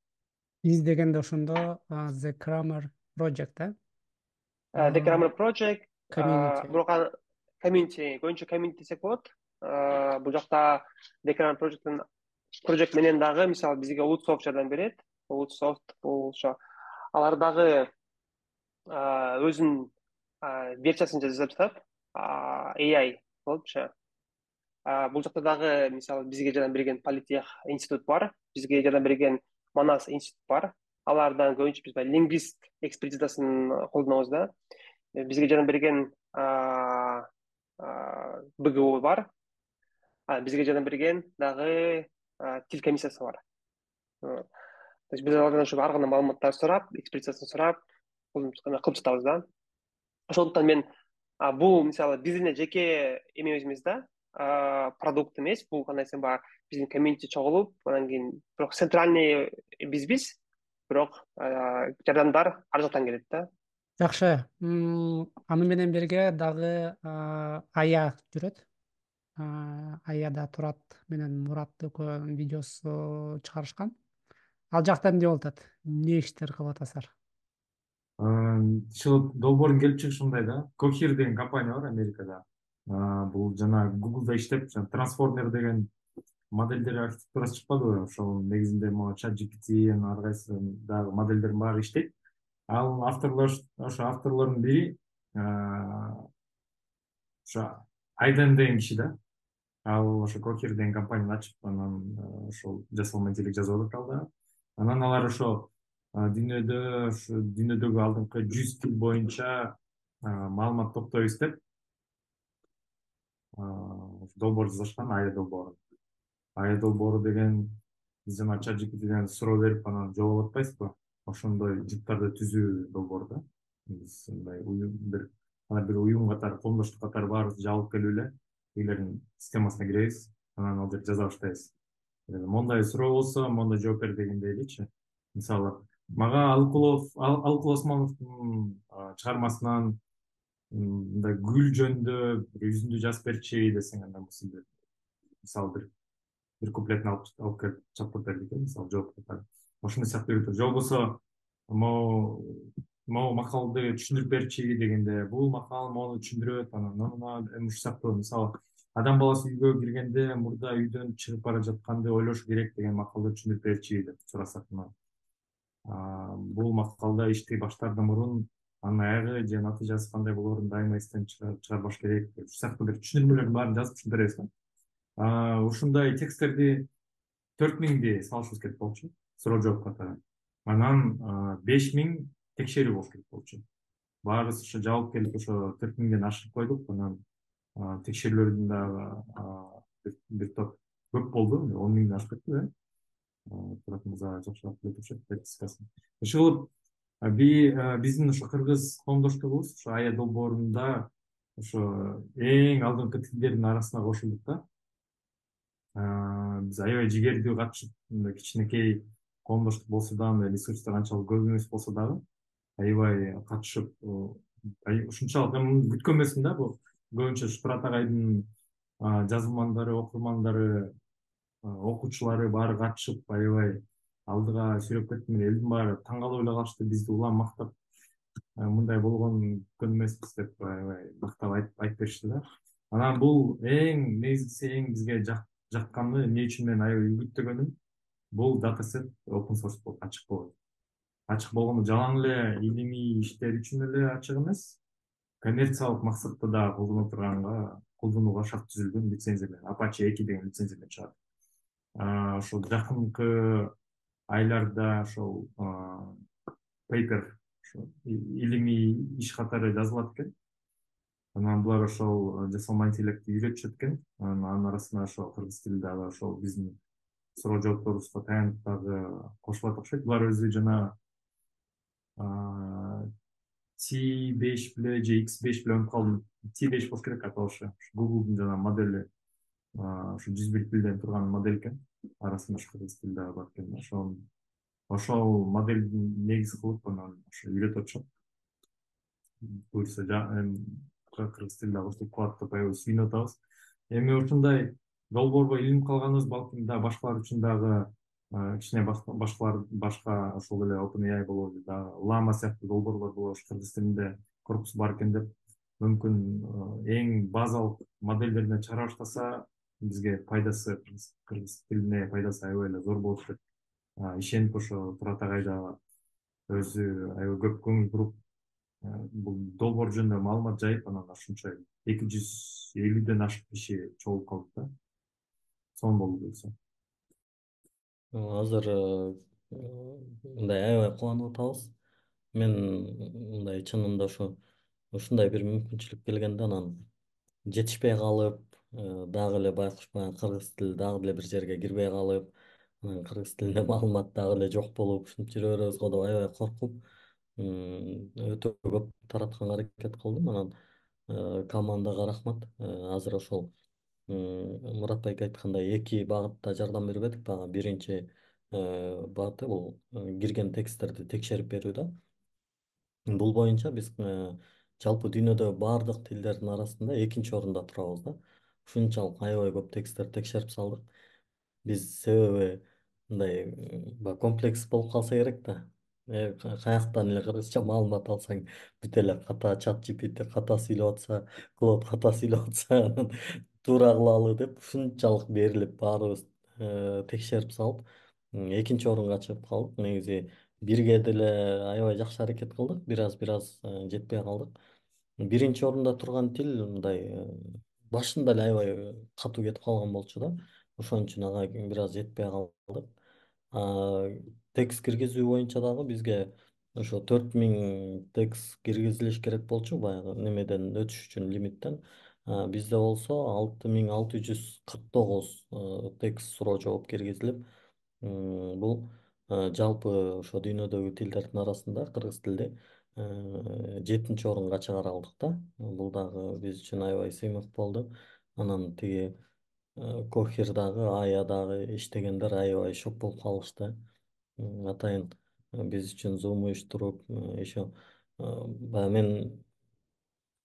биз дегенде ошондо the grammar project э? The grammar project community. бирок комьюнити көбүнчө комьюнити десек болот. Бул жакта the grammar projectн project менен дагы мисалы бизге улутсофт жардам берет. Улутсофт бул ошо алар дагы өзүнүн версиясын жасап жатат ai болупчу бул жакта дагы мисалы бизге жардам берген политех институт бар бизге жардам берген манас институт бар. Алардан көбүнчө биз баягы лингвист экспертизасын колдонобуз да. Бизге жардам берген бгу бар. Бизге жардам берген дагы тил комиссиясы бар. То есть биз алардан ошо ар кандай маалыматтарды сурап экспертизасын сурап кылып жатабыз да. Ошондуктан мен бул мисалы биздин эле жеке эмебиз да продукт эмес. Бул кандай десем баягы биздин комьюнити чогулуп анан кийин бирок центральный бизбиз. Бирок жардамдар ар жактан келет да. Жакшы. Аны менен бирге дагы ая жүрөт аяда турат менен мурат экөө видеосу чыгарышкан. Ал жакта эмне болуп атат? Эмне иштер кылып атасыздар ушул долбоордун келип чыгышы мындай да. Кохир деген компания бар америкада. Бул жана гуглда иштеп трансформер деген модельдер архитектурасы чыкпадыбы ошол негизинде могу чат gpt ар кайсы дагы модельдердин баары иштейт. Ал авторлор ошо авторлордун бири ошо айден деген киши да ал ошо кохир деген компанияны ачып анан ошол жасалма интеллект жазып атат ал дагы анан алар ошо дүйнөдө ушу дүйнөдөгү алдыңкы жүз тил боюнча маалымат топтой издеп долбоор жасашкан ая долбоорун ая долбоору деген биз жана чат gptден суроо берип анан жооп алып атпайсызбы? Ошондой жыптарды түзүү долбоор да. Биз мындай бир ана бир уюм катары коомдоштук катары баарыбыз жабылып келип эле системасына киребиз анан ал жерде жаза баштайбыз моундай суроо болсо моундай жооп бер дегендей элечи мисалы мага алыкулов алыкул осмоновдун чыгармасынан мындай гүл жөнүндө бир үзүндү жазып берчи десең андан болсо мисалы бир бир куплетин алып келип чаптап бер дейт э мисалы жооп катары ошондой сыяктуу же болбосо могу могу макалды түшүндүрүп берчи дегенде бул макал моуну түшүндүрөт анан ушул сыяктуу мисалы адам баласы үйгө киргенде мурда үйдөн чыгып бара жатканды ойлошу керек деген макалды түшүндүрүп берчи деп сурасак бул макалда иштей баштаардан мурун анын аягы же натыйжасы кандай болоорун дайыма эстен чыгарбаш керек. Ушул сыяктуу бир түшүндүрмөлөрдүн баарын жазып түшүндүрөбүз да ушундай тексттерди төрт миңди салышыбыз керек болчу. Суроо жооп катары анан беш миң текшерүү болуш керек болчу. Баарыбыз ошо жабылып келип ошо төрт миңден ашырып койдук. Анан текшерүүлөрдүн дагы бир топ көп болду. Он миңден ашып кетти э турат мырза жакшыраак биле турушат статистикасын иши кылып биздин ошо кыргыз коомдоштугубуз ошо ая долбоорунда ошо эң алдыңкы тилдердин арасына кошулдук да. Биз аябай жигердүү катышып мындай кичинекей коомдоштук болсо дагы мындай ресурстар анчалык көп эмес болсо дагы аябай катышып ушунчалык мен күткөн эмесмин да бул көбүнчө ушу турат агайдын жазылмандары окурмандары окуучулары баары катышып аябай алдыга сүйрөп кеттим элдин баары таң калып эле калышты бизди улам мактап мындай болгонун күткөн эмеспиз деп аябай мактап айтып беришти да. Анан бул эң негизгиси эң бизге жакканы эмне үчүн мен аябай үгүттөгөнүм? Бул дата сет open source болуп ачык болот ачык болгону жалаң эле илимий иштер үчүн эле ачык эмес. Коммерциялык максатта дагы колдоно турганга колдонууга шарт түзүлгөн лицензия менен apache эки деген лицензия менен чыгат ошол жакынкы айларда ошол пейпер илимий иш катары жазылат экен. Анан булар ошол жасалма интеллектти үйрөтүшөт экен анан анын арасына ошо кыргыз тили дагы ошол биздин суроо жоопторубузга таянып дагы кошулат окшойт. Булар өзү жана ти беш беле же икс беш беле өнүп калдым. Ти беш болуш керек аталышы гуглдун жанагы модели ушу жүз бир тилден турган модель экен. Арасында ушу кыргыз тили дагы бар экен. Ошо ошол модельди негиз кылып анан ошо үйрөтүп атышат. Буюрса кыргыз тили дагы ушинтип кылат деп аябай сүйүнүп атабыз. Эми ушундай долбоорго илинип калганыбыз балким дагы башкалар үчүн дагы кичине башкалар башка ошол эле open ai болобу дагы лама сыяктуу долбоорлор болобу кыргыз тилинде корпус бар экен деп мүмкүн эң базалык модельдерине чыгара баштаса бизге пайдасы кыргыз тилине пайдасы аябай эле зор болот деп ишенип ошо турат агай дагы өзү аябай көп көңүл буруп бул долбоор жөнүндө маалымат жайып анан ушунча эки жүз элүүдөн ашык киши чогулуп калдык да. Сонун болду буюрса азыр мындай аябай кубанып атабыз мен мындай чынында ушу ушундай бир мүмкүнчүлүк келгенде анан жетишпей калып дагы эле байкуш баягы кыргыз тили дагы деле бир жерге кирбей калып анан кыргыз тилинде маалымат дагы эле жок болуп ушинтип жүрө беребиз го деп аябай коркуп өтө көп таратканга аракет кылдым. Анан командага рахмат. Азыр ошол мурат байке айткандай эки багытта жардам бербедик баягы биринчи багыты бул кирген тексттерди текшерип берүү да. Бул боюнча биз жалпы дүйнөдөгү баардык тилдердин арасында экинчи орунда турабыз да. Ушунчалык аябай көп тексттерди текшерип салдык. Биз себеби мындай баягы комплекс болуп калса керек да. Э, каяктан эле кыргызча маалымат алсаң бүт эле ката чат gpt ката сүйлөп атса клод ката сүйлөп атса анан туура кылалы деп ушунчалык берилип баарыбыз э, текшерип салып экинчи орунга чыгып калдык. Негизи бирге деле аябай жакшы аракет кылдык. Бир аз бир аз э, жетпей калдык. Биринчи орунда турган тил мындай башында эле аябай катуу кетип калган болчу да. Ошон үчүн ага бир аз жетпей калдык. Текст киргизүү боюнча дагы бизге ошо төрт миң текст киргизилиш керек болчу. Баягы немеден өтүш үчүн лимиттен бизде болсо алты миң алты жүз кырк тогуз текст суроо жооп киргизилип бул жалпы ошо дүйнөдөгү тилдердин арасында кыргыз тили жетинчи орунга чыгара алдык да. Бул дагы биз үчүн аябай сыймык болду. Анан тиги кохир дагы ая дагы иштегендер аябай шок болуп калышты. Атайын биз үчүн зум уюштуруп еще баягы мен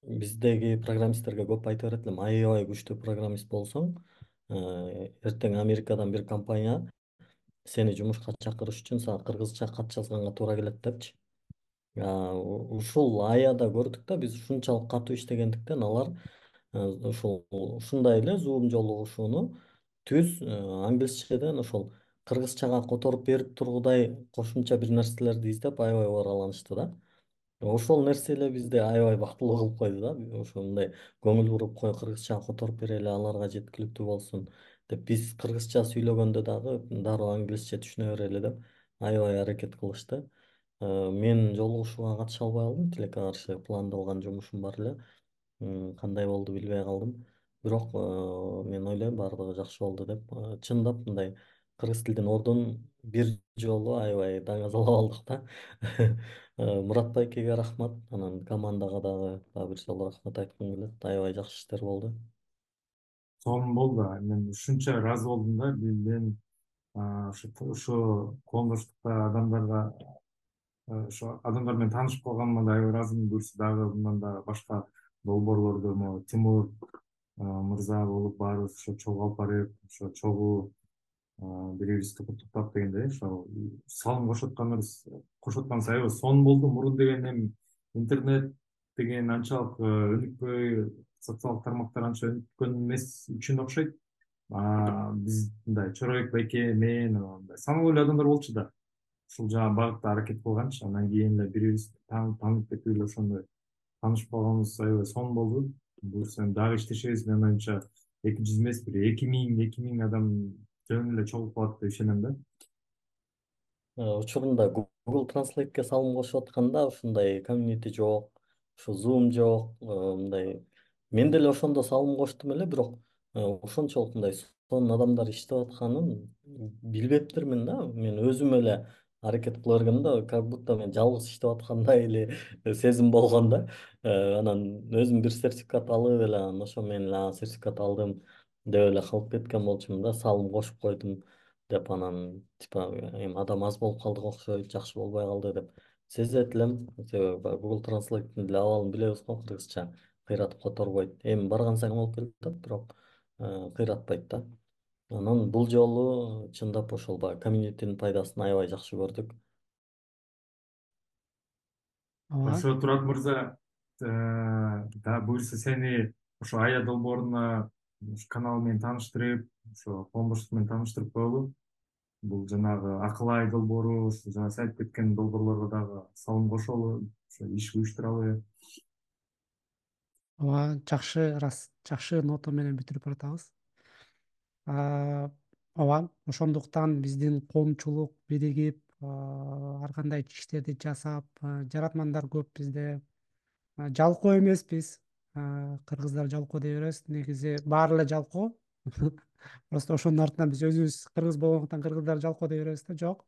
биздеги программисттерге көп айта берет элем. Аябай күчтүү программист болсоң эртең америкадан бир компания сени жумушка чакырыш үчүн сага кыргызча кат жазганга туура келет депчи. Ушул аяда көрдүк да биз ушунчалык катуу иштегендиктен алар ушул ушундай эле зум жолугушууну түз англисчеден ошол кыргызчага которуп берип тургудай кошумча бир нерселерди издеп аябай оораланышты да ошол нерсе эле бизди аябай бактылуу кылып койду да. Ошо мындай көңүл буруп кой кыргызчага которуп берели аларга жеткиликтүү болсун деп биз кыргызча сүйлөгөндө дагы дароо англисче түшүнө берели деп аябай аракет кылышты мен жолугушууга катыша албай калдым тилекке каршы пландалган жумушум бар эле. Кандай болду билбей калдым. Бирок э, мен ойлойм баардыгы жакшы болду деп э, чындап мындай кыргыз тилдин ордун бир жолу аябай даңазалап алдык да э, мурат байкеге рахмат. Анан командага дагы дагы бир жолу рахмат айткым келет. Аябай жакшы иштер болду. Сонун болду. Мен ушунча ыраазы болдум да. Мен ушу коомдоштукта адамдарга ошо адамдар менен таанышып калганыма да аябай ыраазымын буюрса дагы мындан дагы башка долбоорлордо могу тимур мырза болуп баарыбыз ошо чогуу алып барып ошо чогуу бири бирибизди куттуктап дегендей ошо салым кошуп атканыбыз кошуп атканыбыз аябай сонун болду мурун деген эми интернет деген анчалык өнүкпөй социалдык тармактар анча өнүккөн эмес үчүн окшойт. Биз мындай чорабек байке мен мындай саналуу эле адамдар болчу да. Ушул багытта аракет кылганчы анан кийин эле бири бирибизди таанып кетип эле ошондой таанышып калганыбыз аябай сонун болду буюрса дагы иштешебиз менин оюмча эки жүз эмес бир эки миң эки миң адам жөн эле чогулуп калат деп ишенем да. Учурунда google translateке салым кошуп атканда ушундай комьюнити жок ушу zoom жок мындай мен деле ошондо салым коштум эле бирок ошончолук мындай сонун адамдар иштеп атканын билбептирмин да. Мен өзүм эле аракет кыла бергем да как будто мен жалгыз иштеп аткандай эле сезим болгон да. Э, анан өзүм бир сертификат алып эле анан ошо менен эле сертификат алдым деп эле калып кеткен болчумун да салым кошуп койдум деп анан типа эми адам аз болуп калдык окшойт жакшы болбой калды деп сезет элем. Себеби баягы гугл транслейттин деле абалын билебиз го кыргызча кыйратып которбойт. Эми барган сайын болуп келатат бирок э, кыйратпайт да. Анан бул жолу чындап ошол баягы комьюнитинин пайдасын аябай жакшы көрдүк. Ооба. Ошо турат мырза да буюрса сени ошо ая долбооруна канал менен тааныштырып ошо коомдоштук менен тааныштырып коелу. Бул жанагы акыл ай долбоору ушу жана сиз айтып кеткен долбоорлорго дагы салым кошолу ошо иш уюштуралы. Ооба жакшы ырас жакшы нота менен бүтүрүп баратабыз. Ооба ошондуктан биздин коомчулук биригип ар кандай иштерди жасап жаратмандар көп бизде. Жалкоо эмеспиз кыргыздар жалкоо дей беребиз. Негизи баары эле жалкоо. Просто ошонун артынан биз өзүбүз кыргыз болгондуктан кыргыздар жалкоо дей беребиз да жок.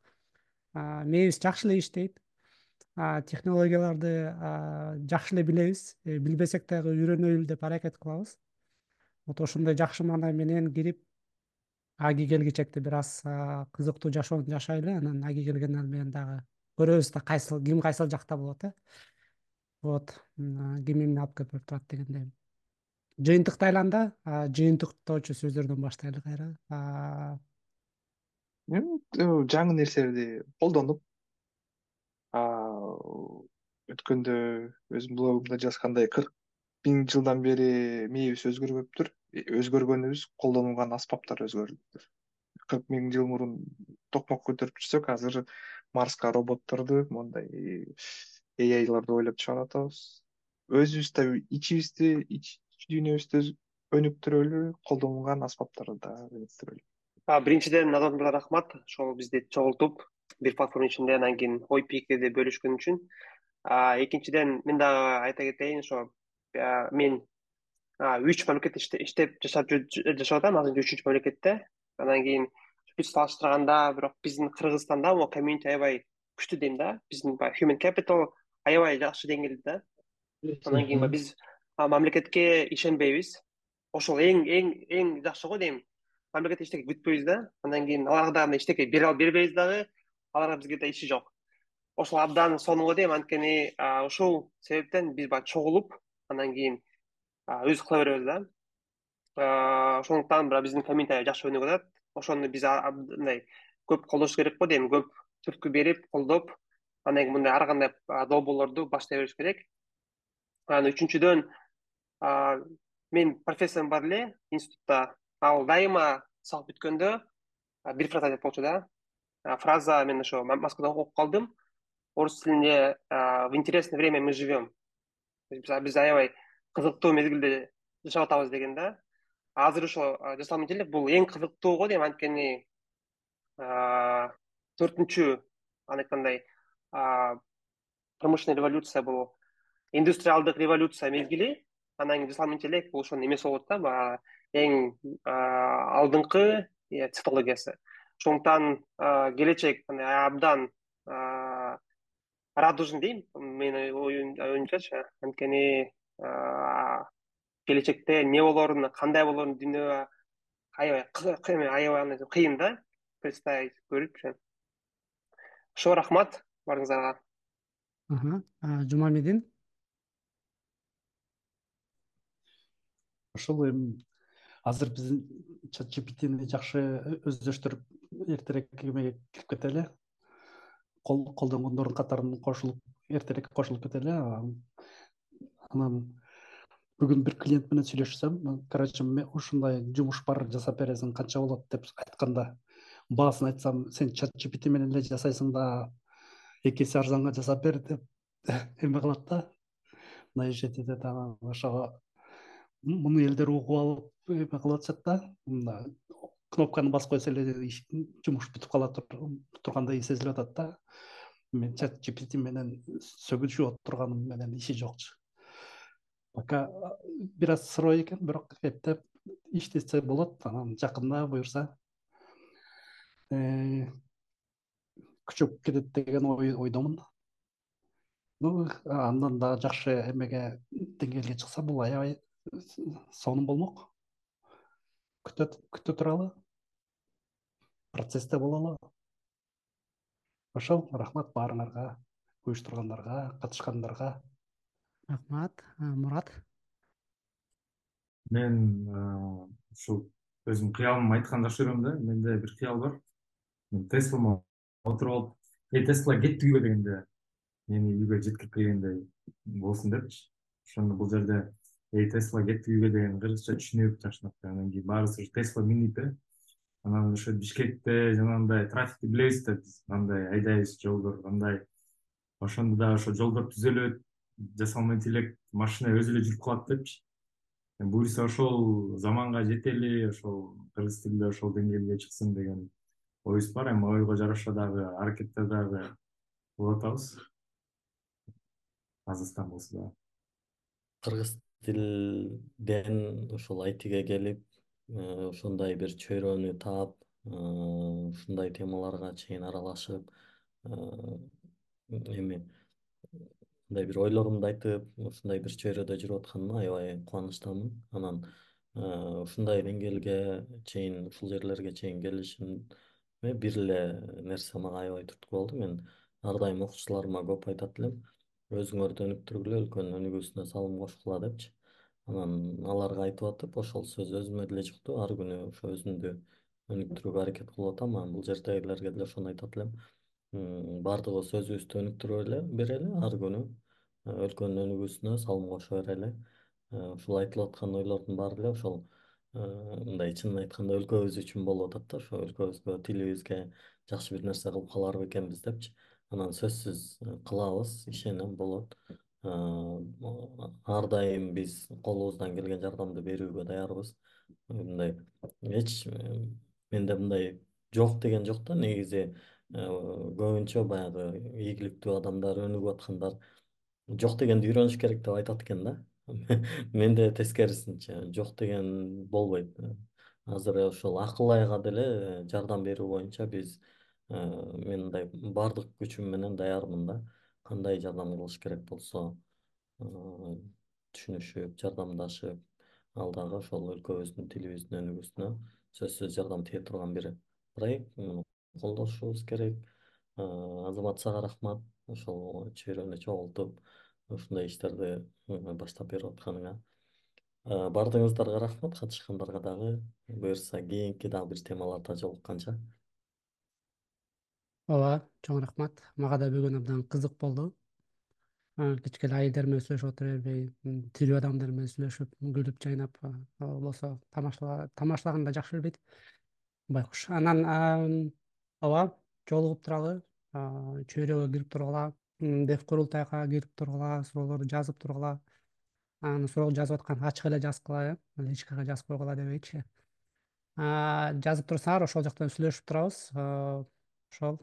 Мээбиз жакшы эле иштейт. Технологияларды жакшы эле билебиз. Э, билбесек дагы үйрөнөлү деп аракет кылабыз. Вот ошондой жакшы маанай менен кирип аги келгичекте бир аз кызыктуу жашоону жашайлы. Анан аги келгенден менен дагы көрөбүз да кайсыл ким кайсыл жакта болот э вот ким эмне алып келип турат дегендей жыйынтыкты айланда жыйынтыктоочу сөздөрдөн баштайлы кайра жаңы нерселерди колдонуп өткөндө өзүмдүн блогумда жазгандай кырк миң жылдан бери мээбиз өзгөрбөптүр өзгөргөнүбүз колдонулган аспаптар өзгөрдү кырк миң жыл мурун токмок көтөрүп жүрсөк азыр марска роботторду мондай эайларды ойлоп чыгарып атабыз өзүбүз да ичибизди ич дүйнөбүздү өнүктүрөлү колдонулган аспаптарды өнүктүрөлү. Биринчиден мырза рахмат. Ошол бизди чогултуп бир платформа ичинде анан кийин ой пикирди бөлүшкөн үчүн. Экинчиден мен дагы айта кетейин ошо мен үч мамлекетте иштеп жашап жашап атам. Азыр үчүнчү мамлекетте. Анан кийин биз салыштырганда бирок биздин кыргызстанда могу комьюнити аябай күчтүү дейм да. Биздин баягы human capital аябай жакшы деңгээлде да. Анан кийин биз мамлекетке ишенбейбиз. Ошол эң эң эң жакшы го дейм. Мамлекеттен эчтеке күтпөйбүз да. Андан кийин аларга дагы эчтеке бере бербейбиз дагы аларга бизге да иши жок. Ошол абдан сонун го дейм. Анткени ушул себептен биз баягы чогулуп андан кийин өзүбүз кыла беребиз да. Ошондуктан биздин комьюнити аябай жакшы өнүгүп атат ошону биз мындай көп колдош керек го дейм. Көп түрткү берип колдоп андан кийин мындай ар кандай долбоорлорду баштай бериш керек. Анан үчүнчүдөн менин профессорум бар эле институтта. Ал дайыма сабак бүткөндө бир фраза айтат болчу да. Фраза мен ошо москвада окуп калдым. Орус тилинде в интересное время мы живем биз аябай кызыктуу мезгилде жашап атабыз деген да. Азыр ошо жасалма интеллект бул эң кызыктуу го дейм. Анткени төртүнчү аны айткандай промышленный революция бул индустриалдык революция мезгили. Анан кийин жасалма интеллект бул ошонун эмеси болот да баягы эң алдыңкы технологиясы. Ошондуктан келечек абдан радужный дейм. Менин оюмчачы анткени келечекте эмне болоруну кандай болоруну дүйнө аябай андай кыйын да представить көрүп ошо рахмат баарыңыздарга жумамедин ошол эми азыр биздин чат gptни жакшы өздөштүрүп эртерээк эмеге кирип кетели колдонгондордун катарына кошулуп эртерээк кошулуп кетели анан бүгүн бир клиент менен сүйлөшсөм короче ушундай жумуш бар жасап бересиң канча болот? деп айтканда баасын айтсам сен чат gpt менен эле жасайсың да эки эсе арзанга жасап бер деп эме кылат да. Наезжать этет анан ошого муну элдер угуп алып эме кылып атышат да. Кнопканы басып койсо эле жумуш бүтүп кала тургандай сезилип атат да. Мен чат gpt менен сөгүнүшүп отурганым менен иши жокчу. Пока бир аз сырой экен бирок эптеп иштетсе болот анан жакында буюрса. Э, күчөп кетет деген ойдомун ну андан дагы жакшы эмеге деңгээлге чыкса бул аябай сонун болмок. Күтө туралы процессте бололу. Ошол рахмат баарыңарга уюштургандарга катышкандарга. Рахмат мурат. Мен ушул өзүмдүн кыялымды айтканды жакшы көрөм да менде бир кыял бар. Мен теслама отуруп алып эй тесла кеттик дегенде мени үйгө жеткирип келгендей болсун депчи ошондо бул жерде эй тесла кеттик үйгө деген кыргызча түшүнүп жакшынакы анан кийин баарыбыз тесла минип э. Анан ошо бишкекте жанагындай трафикти билебиз да биз. Кандай айдайбыз жолдор кандай ошондо дагы ошо жолдор түзөлөт жасалма интеллект машина өзү эле жүрүп калат депчи. Буюрса ошол заманга жетели ошол кыргыз тили ошол деңгээлге чыксын деген оюбуз бар эми ойго жараша дагы аракеттер дагы кылып атабыз азыртан болсо дагы кыргыз тилден ошол айтиге келип э, ошондой бир чөйрөнү таап э, ушундай темаларга чейин аралашып э, эми мындай бир ойлорумду айтып ушундай бир чөйрөдө жүрүп атканыма аябай кубанычтамын. Анан ушундай деңгээлге чейин ушул жерлерге чейин келишиме бир эле нерсе мага аябай түрткү болду. Мен ар дайым окуучуларыма көп айтат элем. Өзүңөрдү өнүктүргүлө өлкөнүн өнүгүүсүнө салым кошкула депчи. Анан аларга айтып атып ошол сөз өзүмө деле жукту ар күнү ошо өзүмдү өнүктүрүүгө аракет кылып атам. Анан бул жердегилерге деле ошону айтат элем. Баардыгыбыз өзүбүздү өнүктүрө берели ар күнү өлкөнүн өнүгүүсүнө салым кошо берели ушул айтылып аткан ойлордун баары эле ошол мындай чынын айтканда өлкөбүз үчүн болуп атат да ошо өлкөбүзгө тилибизге жакшы бир нерсе кылып калар бекенбиз депчи. Анан сөзсүз кылабыз ишенем болот. Ар дайым биз колубуздан келген жардамды берүүгө даярбыз. Мындай эч менде мындай жок деген жок да негизи көбүнчө баягы ийгиликтүү адамдар өнүгүп аткандар жок дегенди үйрөнүш керек деп айтат экен да менде тескерисинче жок деген болбойт. Азыр ошол акыл айга деле жардам берүү боюнча биз Э, мен мындай баардык күчүм менен даярмын да. Кандай жардам кылыш керек болсо э, түшүнүшүп жардамдашып ал дагы ошол өлкөбүздүн тилибиздин өнүгүүсүнө сөзсүз жардам тие турган бир проект колдошубуз керек. Э, азамат сага рахмат. Ошол чөйрөнү чогултуп ушундай иштерди баштап берип атканыңа. Баардыгыңыздарга рахмат. Катышкандарга дагы буюрса кийинки дагы бир темаларда жолукканча ооба чоң рахмат. Мага да бүгүн абдан кызык болду. Кичке эле айылдар менен сүйлөшүп отура бербей тирүү адамдар менен сүйлөшүп күлүп жайнап болсо тамашалаганды да жакшы бербейт байкуш анан ооба жолугуп туралы чөйрөгө кирип тургула дев курултайга кирип тургула суроолорду жазып тургула. Анан суроо жазып аткан ачык эле жазгыла э личкага жазып койгула дебейчи жазып турсаңар ошол жактан сүйлөшүп турабыз. Ошол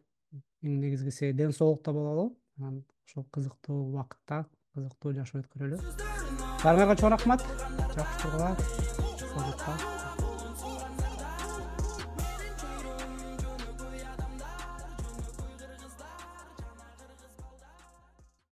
эң негизгиси ден соолукта бололу. Анан ушул кызыктуу убакытта кызыктуу жашоо өткөрөлү баарыңарга чоң рахмат. Жакшы тургула. Саламатта